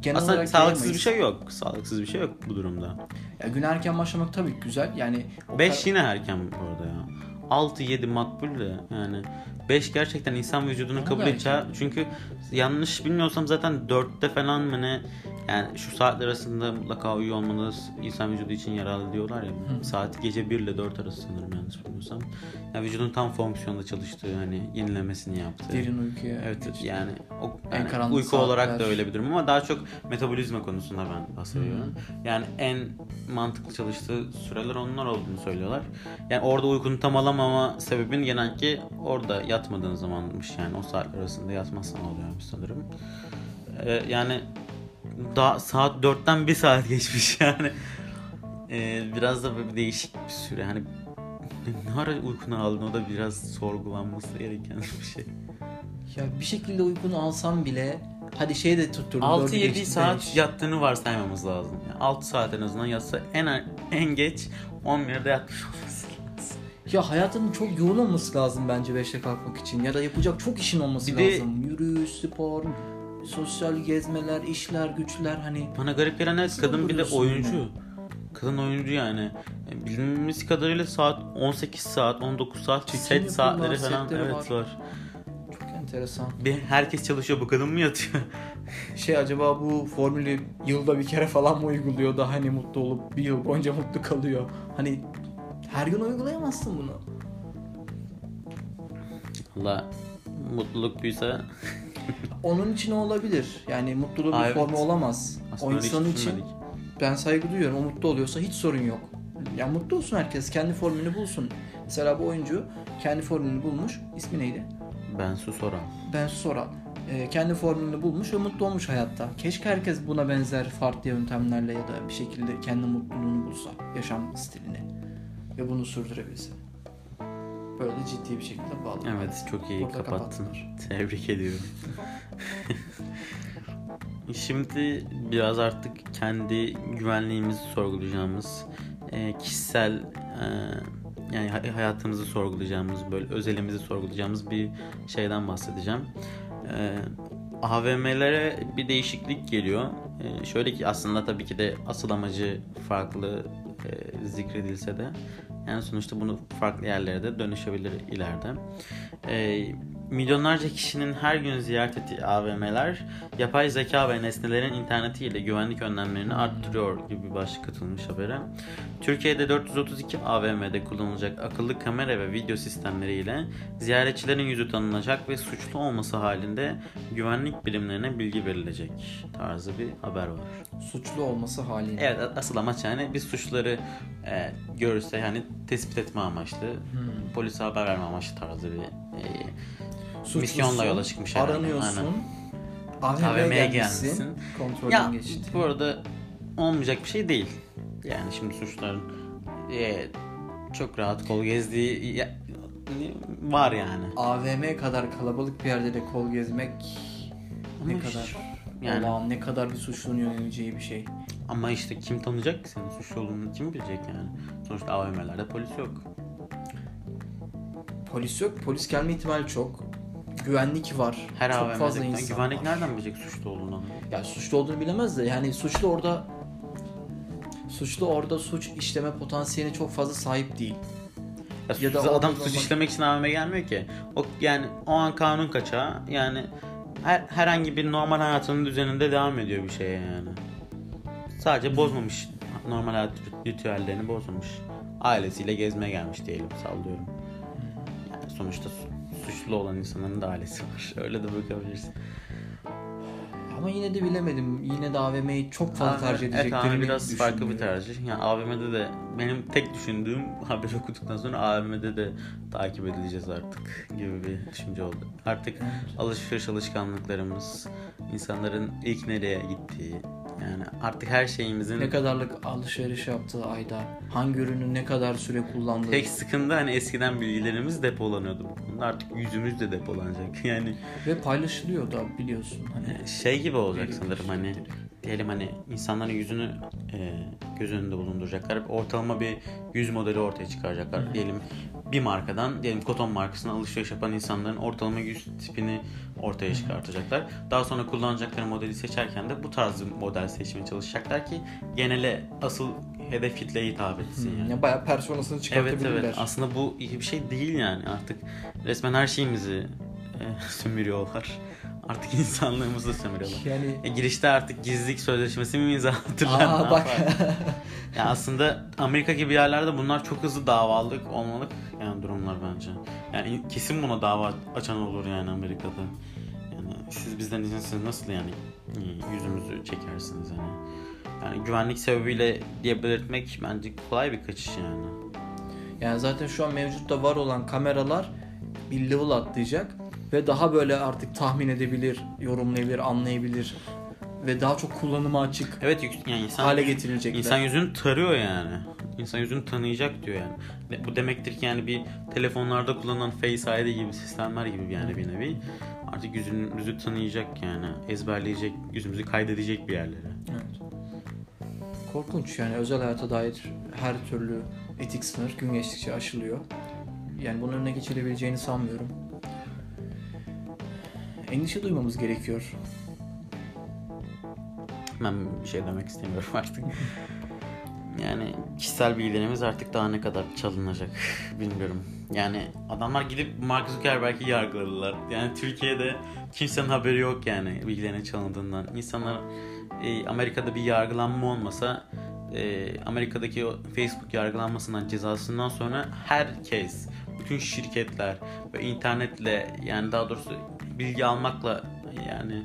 genel Aslında olarak sağlıksız diyemeyiz. bir şey yok. Sağlıksız bir şey yok bu durumda. Ya gün erken başlamak tabii ki güzel. Yani o 5 kadar- yine erken bu arada ya. 6-7 makbul de yani 5 gerçekten insan vücudunun kabul edeceği çünkü yanlış bilmiyorsam zaten 4'te falan mı ne yani şu saatler arasında mutlaka uyuyor olmanız insan vücudu için yararlı diyorlar ya. Saat gece 1 ile 4 arası sanırım yanlış bilmiyorsam. Yani vücudun tam fonksiyonda çalıştığı hani yenilemesini yaptığı. derin uykuya. Evet geçti. yani, o, En yani karanlık uyku olarak da saatler. öyle bir durum ama daha çok metabolizma konusunda ben bahsediyorum. Yani en mantıklı çalıştığı süreler onlar olduğunu söylüyorlar. Yani orada uykunu tam alamama sebebin genellikle orada yatmadığın zamanmış yani o saatler arasında yatmazsan oluyormuş sanırım. Ee, yani daha saat 4'ten bir saat geçmiş yani. Ee, biraz da böyle bir değişik bir süre. Hani ne ara uykunu aldın o da biraz sorgulanması gereken bir şey. Ya bir şekilde uykunu alsam bile hadi şey de tutturdum. 6-7 saat yattığını varsaymamız lazım. Yani 6 saat en azından yatsa en en geç 11'de yatmış olması lazım. Ya hayatının çok yoğun olması lazım bence 5'te kalkmak için. Ya da yapacak çok işin olması Bir de- lazım. Yürüyüş, spor, sosyal gezmeler, işler, güçler hani. Bana garip gelen Nasıl kadın bir de oyuncu. bunu? Kadın oyuncu yani. E, Bildiğimiz kadarıyla saat 18 saat, 19 saat Çekim set saatleri falan evet var. var. Çok enteresan. Bir herkes çalışıyor bu kadın mı yatıyor? Şey acaba bu formülü yılda bir kere falan mı uyguluyor da hani mutlu olup bir yıl boyunca mutlu kalıyor. Hani her gün uygulayamazsın bunu. Allah mutluluk buysa Onun için o olabilir. Yani mutluluğun Aa, bir evet. formu olamaz. aslında o öyle hiç için düşünmedik. ben saygı duyuyorum. O mutlu oluyorsa hiç sorun yok. Ya mutlu olsun herkes. Kendi formülünü bulsun. Mesela bu oyuncu kendi formülünü bulmuş. İsmi neydi? Ben su soran. Ben Sora. Ee, kendi formülünü bulmuş ve mutlu olmuş hayatta. Keşke herkes buna benzer farklı yöntemlerle ya da bir şekilde kendi mutluluğunu bulsa. Yaşam stilini. Ve bunu sürdürebilse. Böyle ciddi bir şekilde bağlı. Evet çok iyi Orada kapattın. Tebrik ediyorum. Şimdi biraz artık kendi güvenliğimizi sorgulayacağımız, e, kişisel e, yani hay- hayatımızı sorgulayacağımız, böyle özelimizi sorgulayacağımız bir şeyden bahsedeceğim. E, AVM'lere bir değişiklik geliyor. Şöyle ki aslında tabii ki de asıl amacı farklı zikredilse de yani sonuçta bunu farklı yerlere de dönüşebilir ileride. E, milyonlarca kişinin her gün ziyaret ettiği AVM'ler yapay zeka ve nesnelerin internetiyle güvenlik önlemlerini arttırıyor gibi bir başlık atılmış habere. Türkiye'de 432 AVM'de kullanılacak akıllı kamera ve video sistemleriyle ziyaretçilerin yüzü tanınacak ve suçlu olması halinde güvenlik birimlerine bilgi verilecek tarzı bir haber var. Suçlu olması haliyle. Evet asıl amaç yani biz suçluları e, görürse yani tespit etme amaçlı, Hmm. polise haber verme amaçlı tarzı bir e, Suçlusun, misyonla yola çıkmış herhalde. Aranıyorsun. Aynen. AVM'ye AVM'ye gelmişsin. gelmişsin. Kontrolden Ya geçti. bu arada olmayacak bir şey değil. Yani şimdi suçluların e, çok rahat kol gezdiği ya- var yani. AVM kadar kalabalık bir yerde de kol gezmek ne Ama kadar iş- yani olağan, ne kadar bir suçlunun yöneleceği bir şey. ama işte kim tanıyacak ki senin suçlu olduğunu kim bilecek yani? Sonuçta AVM'lerde polis yok. Polis yok. Polis gelme ihtimali çok. Güvenlik var. Her çok fazla insan güvenlik var. nereden bilecek suçlu olduğunu? Ya suçlu olduğunu bilemez de yani suçlu orada suçlu orada suç işleme potansiyeline çok fazla sahip değil. Ya, Ya da adam suç olmak- işlemek için AVM'ye gelmiyor ki. O yani o an kanun kaçağı yani her, herhangi bir normal hayatının düzeninde devam ediyor bir şeye yani. Sadece bozmamış normal hayat ritüellerini bozmamış. Ailesiyle gezmeye gelmiş diyelim sallıyorum. Yani sonuçta suçlu olan insanın da ailesi var. Öyle de bakabilirsin. Ama yine de bilemedim. Yine de AVM'yi çok fazla tercih Evet edeceklerini abi biraz farklı bir tercih. Yani AVM'de de benim tek düşündüğüm haber okuduktan sonra AVM'de de takip edileceğiz artık gibi bir düşünce oldu. Artık Evet. alışveriş alışkanlıklarımız, insanların ilk nereye gittiği, yani artık her şeyimizin Ne kadarlık alışveriş yaptığı ayda, hangi ürünü ne kadar süre kullandığı. tek sıkıntı hani eskiden bilgilerimiz depolanıyordu bu konuda. Artık yüzümüz de depolanacak. Yani Ve paylaşılıyor da biliyorsun. Hani şey gibi olacak sanırım hani. Diyelim hani insanların yüzünü e, göz önünde bulunduracaklar. Ortalama bir yüz modeli ortaya çıkaracaklar. Diyelim bir markadan diyelim koton markasına alışveriş yapan insanların ortalama yüz tipini ortaya çıkartacaklar. Daha sonra kullanacakları modeli seçerken de bu tarz model seçmeye çalışacaklar ki genele asıl hedef kitleye hitap etsin yani. ya bayağı personasını Evet çıkartabilirler. evet aslında bu iyi bir şey değil yani artık resmen her şeyimizi e, sömürüyorlar. Artık insanlığımızı sömürüyorlar. Yani E, girişte artık gizlilik sözleşmesi mi imzalatırlar? Aa bak. ya aslında Amerika gibi yerlerde bunlar çok hızlı davalık olmalık yani durumlar bence. Yani kesin buna dava açan olur yani Amerika'da. Yani siz bizden izinsiz nasıl yani e, yüzümüzü çekersiniz yani. Yani güvenlik sebebiyle diye belirtmek bence kolay bir kaçış yani. yani zaten şu an mevcutta var olan kameralar bir level atlayacak ve daha böyle artık tahmin edebilir, yorumlayabilir, anlayabilir ve daha çok kullanıma açık Evet yani insan hale getirilecekler. İnsan yüzünü tarıyor yani. İnsan yüzünü tanıyacak diyor yani. Bu demektir ki yani bir telefonlarda kullanılan Face ID gibi sistemler gibi yani bir nevi. Artık yüzümüzü tanıyacak yani. Ezberleyecek, yüzümüzü kaydedecek bir yerlere. Evet. Korkunç yani özel hayata dair her türlü etik sınır gün geçtikçe aşılıyor. Yani bunun önüne geçilebileceğini sanmıyorum. Endişe duymamız gerekiyor. Ben bir şey demek istemiyorum artık. Yani kişisel bilgilerimiz artık daha ne kadar çalınacak bilmiyorum. Yani adamlar gidip Mark Zuckerberg'i yargıladılar. Yani Türkiye'de kimsenin haberi yok yani bilgilerinin çalındığından. İnsanlar e, Amerika'da bir yargılanma olmasa e, Amerika'daki o Facebook yargılanmasından cezasından sonra herkes, bütün şirketler ve internetle yani daha doğrusu bilgi almakla yani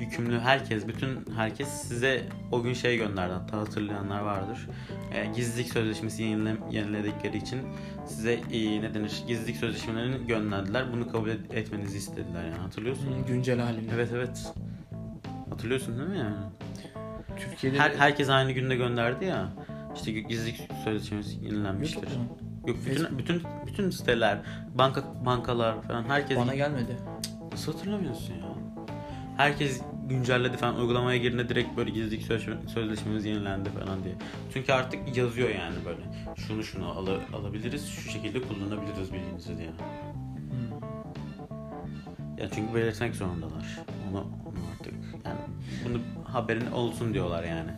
yükümlü herkes, bütün herkes size o gün şey gönderdi. Hatta hatırlayanlar vardır. E, gizlilik sözleşmesi yenile, yeniledikleri için size e, ne denir? Gizlilik sözleşmelerini gönderdiler. Bunu kabul et- etmenizi istediler yani. Hatırlıyorsun? Güncel halini. Evet evet. Hatırlıyorsun değil mi yani? Türkiye'de Her, herkes aynı günde gönderdi ya. İşte gizlilik sözleşmesi yenilenmiştir. Mı? Yok bütün bütün bütün siteler, banka bankalar falan herkes Bana gelmedi. Nasıl hatırlamıyorsun ya? Herkes güncelledi falan uygulamaya girdiğinde direkt böyle gizlilik sözleşme- sözleşmemiz yenilendi falan diye. Çünkü artık yazıyor yani böyle. Şunu şunu ala- alabiliriz, şu şekilde kullanabiliriz bilginizi diye. Hmm. Ya çünkü belirtmek zorundalar. Onu, onu artık yani bunu haberin olsun diyorlar yani.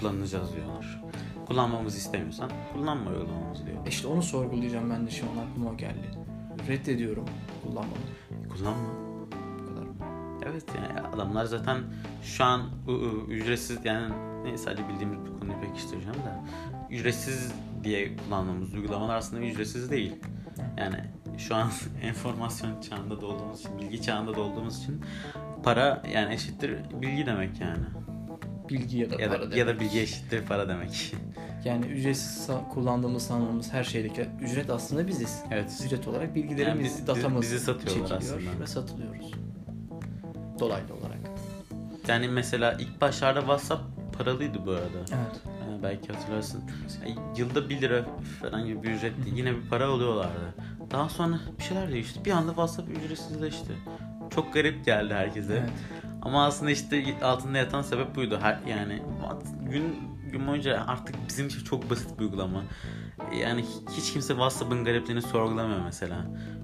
Kullanacağız diyorlar. Kullanmamızı istemiyorsan kullanma uygulamamızı diyor. İşte onu sorgulayacağım ben de şu an aklıma geldi. Reddediyorum kullanmamı. Kullanma. Bu. Evet yani adamlar zaten şu an ücretsiz yani neyse sadece bildiğimiz bir konuyu pekiştireceğim de ücretsiz diye kullandığımız uygulamalar aslında ücretsiz değil. Yani şu an enformasyon çağında olduğumuz için, bilgi çağında olduğumuz için para yani eşittir bilgi demek yani. Bilgi ya da Ya para da, demek. ya da bilgi eşittir para demek. Yani ücretsiz kullandığımız sandığımız her şeydeki ücret aslında biziz. evet. Ücret olarak bilgilerimiz, Yani biz- datamız bizi satıyorlar çekiliyor aslında. ve satılıyoruz. Dolaylı olarak. Yani mesela ilk başlarda WhatsApp paralıydı bu arada. Evet. Ee, belki hatırlarsın. Yani yılda 1 lira falan gibi bir ücretti. Yine bir para alıyorlardı. Daha sonra bir şeyler değişti. Bir anda WhatsApp ücretsizleşti. Çok garip geldi herkese. Evet. Ama aslında işte altında yatan sebep buydu. Her, yani gün gün boyunca artık bizim için çok basit bir uygulama. Yani hiç kimse WhatsApp'ın garipliğini sorgulamıyor mesela.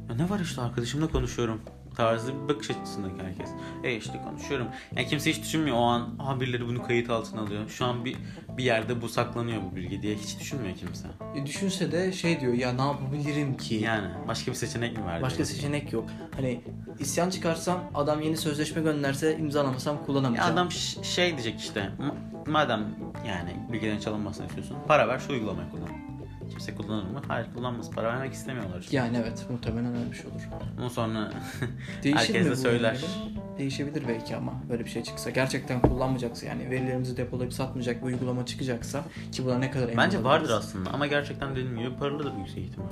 Ya ne var işte arkadaşımla konuşuyorum tarzı bir bakış açısındaki herkes. E işte konuşuyorum. Yani kimse hiç düşünmüyor o an ha birileri bunu kayıt altına alıyor. Şu an bir bir yerde bu saklanıyor bu bilgi diye hiç düşünmüyor kimse. E, düşünse de şey diyor ya ne yapabilirim ki? Yani başka bir seçenek mi var? Başka diyor. seçenek yok. Hani isyan çıkarsam adam yeni sözleşme gönderse imzalamasam Ya kullanamayacağım. adam ş- şey diyecek işte "Ma- madem yani bilgilerin çalınmasını istiyorsun para ver şu uygulamayı kullan. Kimse kullanır mı? Hayır kullanmaz. Para vermek istemiyorlar. Yani evet muhtemelen öyle bir şey olur. Ondan sonra herkes de söyler. yönleri? Değişebilir belki ama böyle bir şey çıksa. Gerçekten kullanmayacaksa yani verilerimizi depolayıp satmayacak bir uygulama çıkacaksa ki buna ne kadar emin Bence vardır olabiliriz? aslında ama gerçekten dediğim gibi paralıdır yüksek ihtimalle.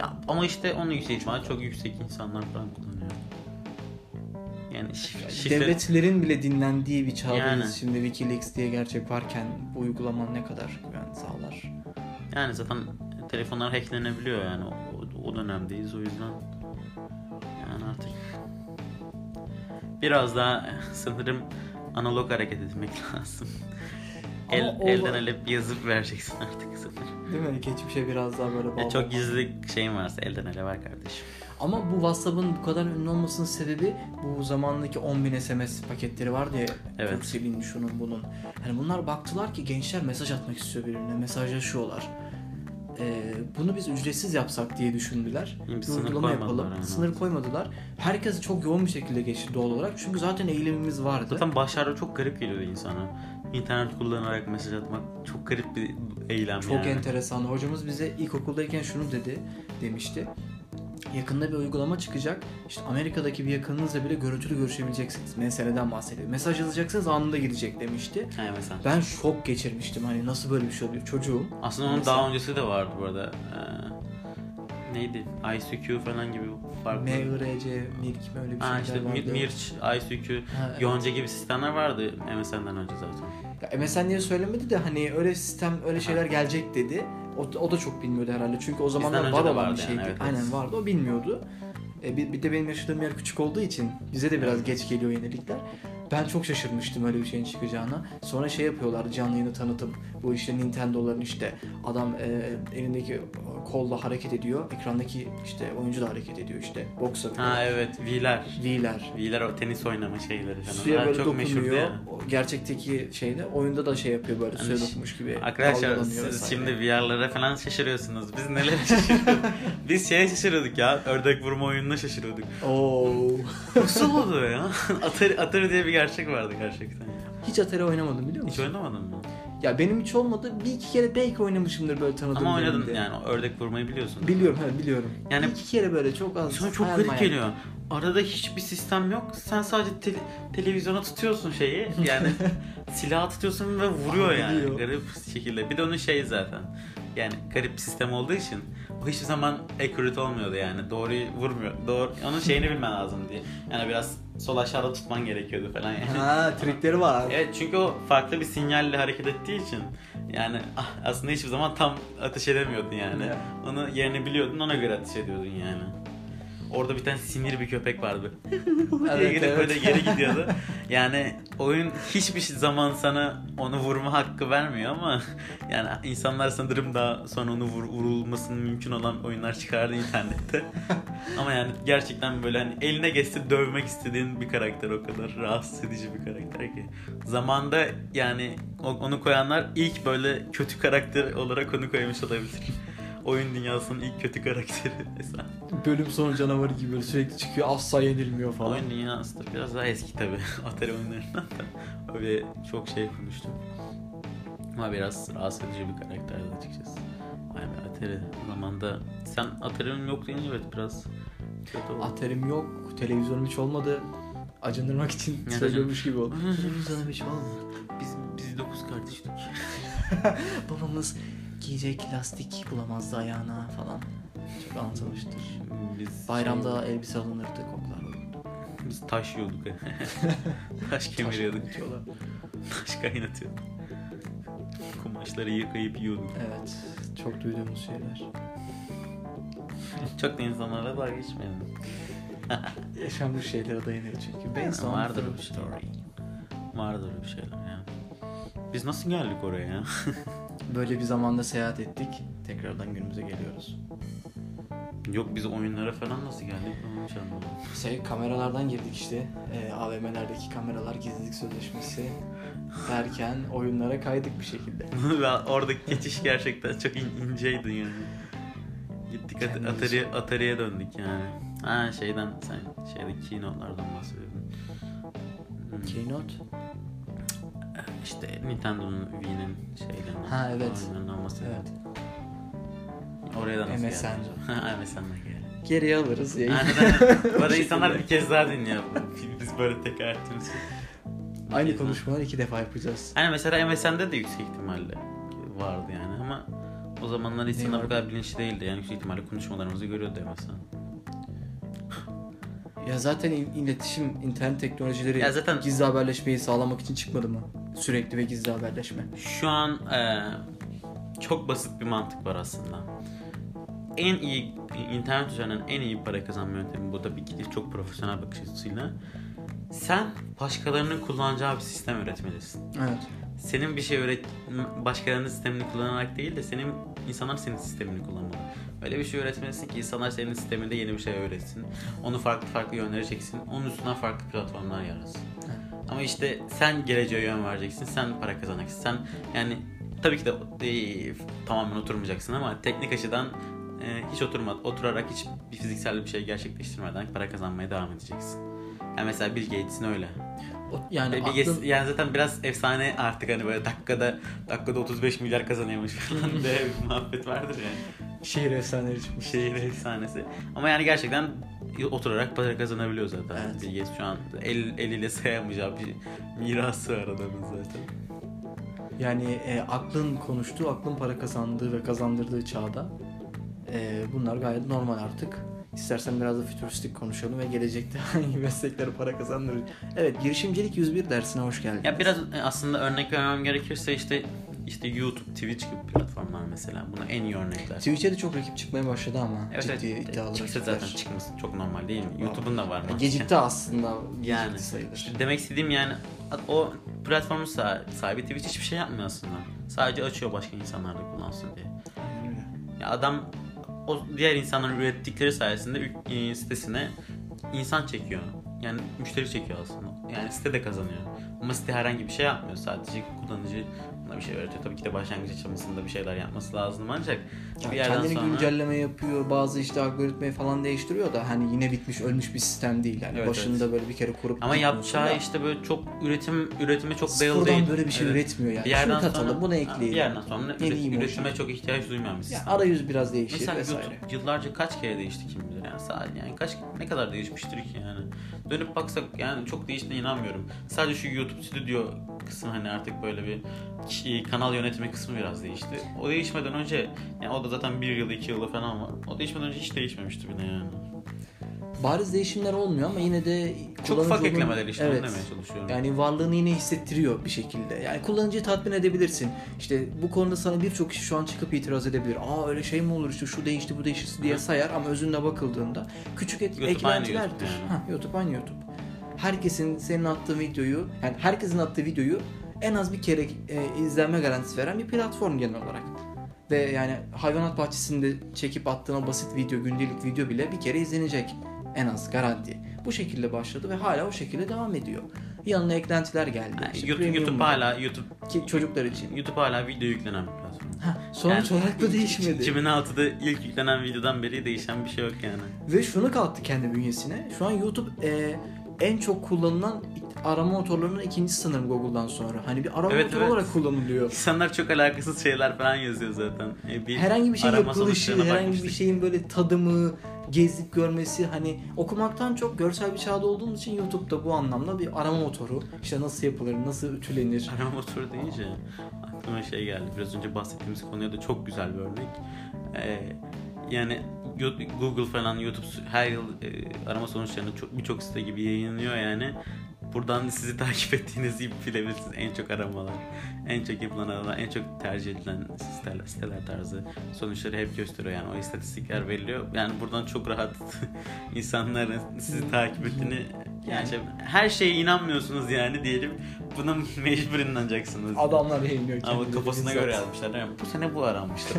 Ya ama işte onun yüksek ihtimalle çok yüksek insanlar falan kullanıyor. Yani şif- şifre... Devletlerin bile dinlendiği bir çağdayız. Yani. Şimdi Wikileaks diye gerçek varken bu uygulama ne kadar güven sağlar? Yani zaten telefonlar hacklenebiliyor yani o, o dönemdeyiz o yüzden yani artık biraz daha sanırım analog hareket etmek lazım. El, o- elden ele yazıp vereceksin artık sanırım. Değil mi? Geçmişe biraz daha böyle Ya bağlı. çok gizli şeyin varsa elden ele ver kardeşim. Ama bu WhatsApp'ın bu kadar ünlü olmasının sebebi bu zamandaki 10.000 SMS paketleri vardı ya. Evet. Turkcell'in şunun bunun. Yani bunlar baktılar ki gençler mesaj atmak istiyor birbirine. Mesajlaşıyorlar. Ee, bunu biz ücretsiz yapsak diye düşündüler. Bir Bir uygulama yapalım. yani. Sınır koymadılar. Herkes çok yoğun bir şekilde geçti doğal olarak. Çünkü zaten eğilimimiz vardı. Zaten başlarda çok garip geliyordu insana. İnternet kullanarak mesaj atmak çok garip bir eylem Çok yani. enteresan. Hocamız bize ilkokuldayken şunu dedi, demişti. Yakında bir uygulama çıkacak. İşte Amerika'daki bir yakınınızla bile görüntülü görüşebileceksiniz. Meseleden bahsediyor. Mesaj yazacaksınız anında gidecek demişti. Ha, mesela. Ben şok geçirmiştim. Hani nasıl böyle bir şey oluyor? Çocuğum. Aslında onun Mesela- daha öncesi de vardı bu arada. Ee, neydi? ICQ falan gibi farklı. MRC, Mirk mi öyle bir Ha şeyler işte vardı. Mir- Mirç, ICQ, Ha, evet. Yonca gibi sistemler vardı MSN'den önce zaten. Ya MSN diye söylemedi de hani öyle sistem öyle şeyler gelecek dedi. O, o da çok bilmiyordu herhalde. Çünkü o zamanlar var olan vardı bir yani, şeydi. evet, Aynen vardı. O bilmiyordu. E, bir, bir de benim yaşadığım yer küçük olduğu için bize de biraz geç geliyor yenilikler. Ben çok şaşırmıştım öyle bir şeyin çıkacağına. Sonra şey yapıyorlar canlı yayını tanıtıp bu işte Nintendo'ların işte adam e, elindeki kolla hareket ediyor. Ekrandaki işte oyuncu da hareket ediyor işte. Boks yapıyor. Ha evet V'ler. V'ler. V'ler o tenis oynama şeyleri falan. Suya böyle çok dokunuyor. ya. Gerçekteki şeyde oyunda da şey yapıyor böyle Hani suya ş- dokunmuş gibi. Arkadaşlar siz vesaire. şimdi VR'lara falan şaşırıyorsunuz. Biz neler şaşırıyorduk? Biz şeye şaşırıyorduk ya. Ördek vurma oyununa şaşırıyorduk. Oo. Nasıl oldu ya? Atari, Atari diye bir gerçek vardı gerçekten. Hiç Atari oynamadım biliyor Hiç musun? oynamadın mı? Ya benim hiç olmadı. Bir iki kere belki oynamışımdır böyle tanıdığım Ama oynadın birinde. yani ördek vurmayı biliyorsun. Biliyorum ha biliyorum. Yani- bir iki kere böyle çok az. Sonra çok hayal garip geliyor. Arada hiçbir sistem yok. Sen sadece tele- televizyona tutuyorsun şeyi. Yani silah tutuyorsun ve vuruyor Aa, yani. vuruyor. Garip şekilde. Bir de onun şey zaten. Yani garip bir sistem olduğu için o hiçbir zaman accurate olmuyordu yani. Doğruyu vurmuyor. Doğru, onun şeyini bilmen lazım diye. Yani biraz sol aşağıda tutman gerekiyordu falan yani. Ha trikleri var. Evet çünkü o farklı bir sinyalle hareket ettiği için yani ah, aslında hiçbir zaman tam ateş edemiyordun yani. Ya. Onu yerini biliyordun ona göre ateş ediyordun yani. Orada bir tane sinir bir köpek vardı. Evet, gelip evet. böyle geri gidiyordu. Yani oyun hiçbir zaman sana onu vurma hakkı vermiyor ama yani insanlar sanırım daha sonra onu vur, vurulmasının mümkün olan oyunlar çıkardı internette. ama yani gerçekten böyle hani eline geçse dövmek istediğin bir karakter o kadar rahatsız edici bir karakter ki. Zamanda yani onu koyanlar ilk böyle kötü karakter olarak onu koymuş olabilir. Oyun dünyasının ilk kötü karakteri mesela. Bölüm sonu canavarı gibi böyle sürekli çıkıyor asla yenilmiyor falan. Oyun dünyası da biraz daha eski tabi Atari oyunlarından da öyle çok şey konuştum. Ama biraz rahatsız edici bir karakterdi açıkçası. Yani Atari zamanda sen Atari'nin yok deyince evet biraz kötü oldu. Aterim yok, televizyonum hiç olmadı. Acındırmak için Yani- söylüyormuş gibi oldu. Televizyonum hiç olmadı. Biz, biz dokuz kardeştik. Babamız giyecek lastik bulamazdı ayağına falan. Çok anlatılmıştır. Biz Bayramda elbise alınırdı koklar. şey- biz taş yiyorduk. taş kemiriyorduk. Diyorlar. Taş kaynatıyorduk. Kumaşları yıkayıp yiyorduk. Evet, çok duyduğumuz şeyler. Çok da insanlarla dalga geçmeyelim. Yaşanmış şeylere dayanıyor çünkü. Based on Vardır bir şey. story. Vardır bir şeyler ya. Biz nasıl geldik oraya ya? Böyle bir zamanda seyahat ettik. Tekrardan günümüze geliyoruz. Yok biz oyunlara falan nasıl geldik? Hiç anlamadım. Şey, kameralardan girdik işte. Ee, AVM'lerdeki kameralar gizlilik sözleşmesi derken oyunlara kaydık bir şekilde. Oradaki geçiş gerçekten çok in- inceydi yani. Gittik At- Atari, Atari'ye döndük yani. Ha şeyden sen şeyde keynote'lardan bahsediyordun. Hmm, Keynote? İşte Nintendo'nun Wii'nin şeylerinden. Ha, evet. bahsediyordun. Evet. Oraya da nasıl MSN. MSN'den geldik. Geriye alırız. Aynen. Bu arada insanlar bir kez daha dinliyor. Biz böyle tekrar ettiğimiz Aynı konuşmaları iki defa yapacağız. Hani mesela MSN'de de yüksek ihtimalle vardı yani ama o zamanlar insanlar bu kadar bilinçli değildi. Yani yüksek ihtimalle konuşmalarımızı görüyordu MSN. Ya zaten il- iletişim, internet teknolojileri Ya zaten- gizli haberleşmeyi sağlamak için çıkmadı mı? Sürekli ve gizli haberleşme. Şu an e, çok basit bir mantık var aslında. En iyi internet üzerinden en iyi para kazanma yöntemi bu da bir gidip çok profesyonel bakış açısıyla. Sen başkalarının kullanacağı bir sistem üretmelisin. Evet. senin bir şey öğret başkalarının sistemini kullanarak değil de senin insanlar senin sistemini kullanmalı. Öyle bir şey öğretmelisin ki insanlar senin sisteminde yeni bir şey öğretsin. Onu farklı farklı yönlere çeksin. Onun üstünden farklı platformlar yaratsın. Ama işte sen geleceğe yön vereceksin. Sen para kazanacaksın. Sen yani tabii ki de e, tamamen oturmayacaksın ama teknik açıdan e, hiç oturma, oturarak hiç bir fiziksel bir şey gerçekleştirmeden para kazanmaya devam edeceksin. Yani mesela Bill Gates'in öyle. O- yani aklın- ges- yani zaten biraz efsane artık hani böyle dakikada dakikada 35 milyar kazanıyormuş falan diye bir muhabbet vardır yani. şehir efsaneleri çıkmış. Şehir efsanesi. Ama yani gerçekten oturarak para kazanabiliyor zaten. Evet. Bill Gates şu an el, eliyle sayamayacağı bir mirası var adamın zaten. Yani e, aklın konuştuğu, aklın para kazandığı ve kazandırdığı çağda e, bunlar gayet normal artık. İstersen biraz da fütüristik konuşalım ve gelecekte hangi meslekleri para kazandırır. Evet, girişimcilik 101 dersine hoş geldiniz. Ya biraz e, aslında örnek vermem gerekirse işte işte YouTube, Twitch gibi platformlar mesela. Buna en iyi örnekler. Twitch'e de çok rakip çıkmaya başladı ama Evet, ciddi evet. iddialı Çıksa rakipler. zaten çıkması çok normal değil mi? YouTube'un da var. Ya mı? Gecikti aslında. Gecikti Yani. sayılır. Demek istediğim yani o platformun sah- sahibi Twitch hiçbir şey yapmıyor aslında. Sadece açıyor başka insanlar da kullansın diye. Ya adam o diğer insanların ürettikleri sayesinde e, sitesine insan çekiyor. Yani müşteri çekiyor aslında. Yani site de kazanıyor. Ama site herhangi bir şey yapmıyor. Sadece kullanıcı buna bir şey öğretiyor. Tabii ki de başlangıç aşamasında bir şeyler yapması lazım ancak Ya bir yerden kendini sonra... güncelleme yapıyor, bazı işte algoritmayı falan değiştiriyor da hani yine bitmiş, ölmüş bir sistem değil yani. Evet, Başında böyle bir kere kurup Ama yapacağı gitmiyorsun işte böyle çok üretim üretime çok dayalı Sıfırdan değil. böyle bir şey Evet. üretmiyor yani. Bir yerden Şunu katalım, sonra, bunu ekleyelim. Bir yerden sonra Yeni üret- üretime çok ihtiyaç duymayan bir Ya sistem. arayüz biraz değişir Mesela vesaire. YouTube yıllarca kaç kere değişti kim bilir yani sadece yani kaç ne kadar değişmiştir ki yani dönüp baksak yani çok değiştiğine inanmıyorum sadece şu YouTube stüdyo kısmı hani artık böyle bir kanal yönetimi kısmı biraz değişti. O değişmeden önce yani o da zaten bir yıl iki yılı falan var. O değişmeden önce hiç değişmemişti bile yani. Bariz değişimler olmuyor ama yine de Çok ufak eklemeler işte evet. demeye çalışıyorum. Yani varlığını yine hissettiriyor bir şekilde. Yani kullanıcıyı tatmin edebilirsin. İşte bu konuda sana birçok kişi şu an çıkıp itiraz edebilir. Aa öyle şey mi olur işte şu değişti bu değişti diye sayar ama özünde bakıldığında küçük et- YouTube aynı eklentilerdir. YouTube yani. Ha, YouTube aynı YouTube. Herkesin senin attığın videoyu, yani herkesin attığı videoyu en az bir kere e, izlenme garantisi veren bir platform genel olarak. Ve yani hayvanat bahçesinde çekip attığın o basit video, gündelik video bile bir kere izlenecek. En az garanti. Bu şekilde başladı ve hala o şekilde devam ediyor. Yanına eklentiler geldi. Yani İşte YouTube, YouTube var. hala YouTube ki çocuklar için. YouTube hala video yüklenen bir platform. Ha, sonuç Yani olarak da değişmedi. 2006'da ilk yüklenen videodan beri değişen bir şey yok yani. Ve şunu kattı kendi bünyesine. Şu an YouTube e, en çok kullanılan arama motorlarının ikincisi sanırım Google'dan sonra. Hani bir arama Evet, motoru evet. olarak kullanılıyor. İnsanlar çok alakasız şeyler falan yazıyor zaten. E, bir Herhangi bir şey arama yapılışı, herhangi bir şeyin böyle tadımı, gezip görmesi hani okumaktan çok görsel bir çağda olduğumuz için YouTube'da bu anlamda bir arama motoru. İşte nasıl yapılır, nasıl ütülenir. Arama motoru deyince aklıma şey geldi. Biraz önce bahsettiğimiz konuya da çok güzel bir örnek. Ee, yani Google falan YouTube her yıl e, arama sonuçlarını çok birçok site gibi yayınlıyor yani. Buradan sizi takip ettiğinizi bilebilirsiniz. En çok aramalar, en çok yapılan aramalar, en çok tercih edilen siteler, siteler tarzı sonuçları hep gösteriyor yani o istatistikler veriliyor. Yani buradan çok rahat insanların sizi takip ettiğini yani her şeye inanmıyorsunuz yani diyelim. Buna mecbur inanacaksınız. Adamlar yayınlıyor Ama kafasına göre yazmışlar. değil mi? Bu sene bu aranmıştır.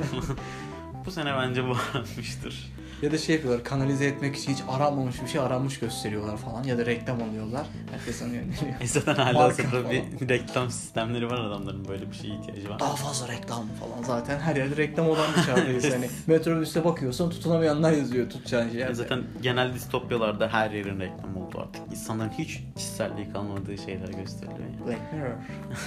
Bu sene bence bu aranmıştır. Ya da şey yapıyorlar kanalize etmek için hiç aranmamış bir şey aranmış gösteriyorlar falan ya da reklam alıyorlar. Herkes onu yöneliyor. E zaten hala hazırda bir reklam sistemleri var adamların böyle bir şeye ihtiyacı var. Daha fazla reklam falan zaten her yerde reklam olan bir çağdayız. hani metrobüste bakıyorsan tutunamayanlar yazıyor tutacağın şey. Ya zaten genel distopyalarda her yerin reklam oldu artık. İnsanların hiç kişiselliği kalmadığı şeyler gösteriliyor yani. Black Mirror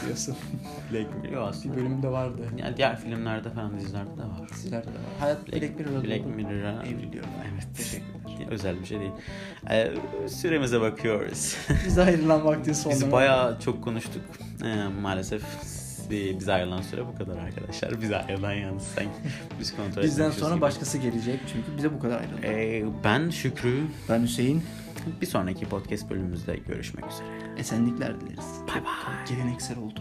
diyorsun. Black Mirror bir aslında. bölümde vardı. Yani diğer filmlerde falan dizilerde de var. Dizilerde de var. Hayat Black, Black doğdu. Mirror'a Evriliyor. Evet. Teşekkürler. Özel bir şey değil. Ee, süremize bakıyoruz. Biz ayrılan vaktin sonuna. Biz bayağı çok konuştuk. Ee, maalesef bi- bize ayrılan süre bu kadar arkadaşlar. Bize ayrılan yalnız sen biz kontrol Bizden sonra gibi. başkası gelecek çünkü bize bu kadar ayrıldı. Ee, ben Şükrü. Ben Hüseyin. Bir sonraki podcast bölümümüzde görüşmek üzere. Esenlikler dileriz. Bay bay. Geleneksel oldu.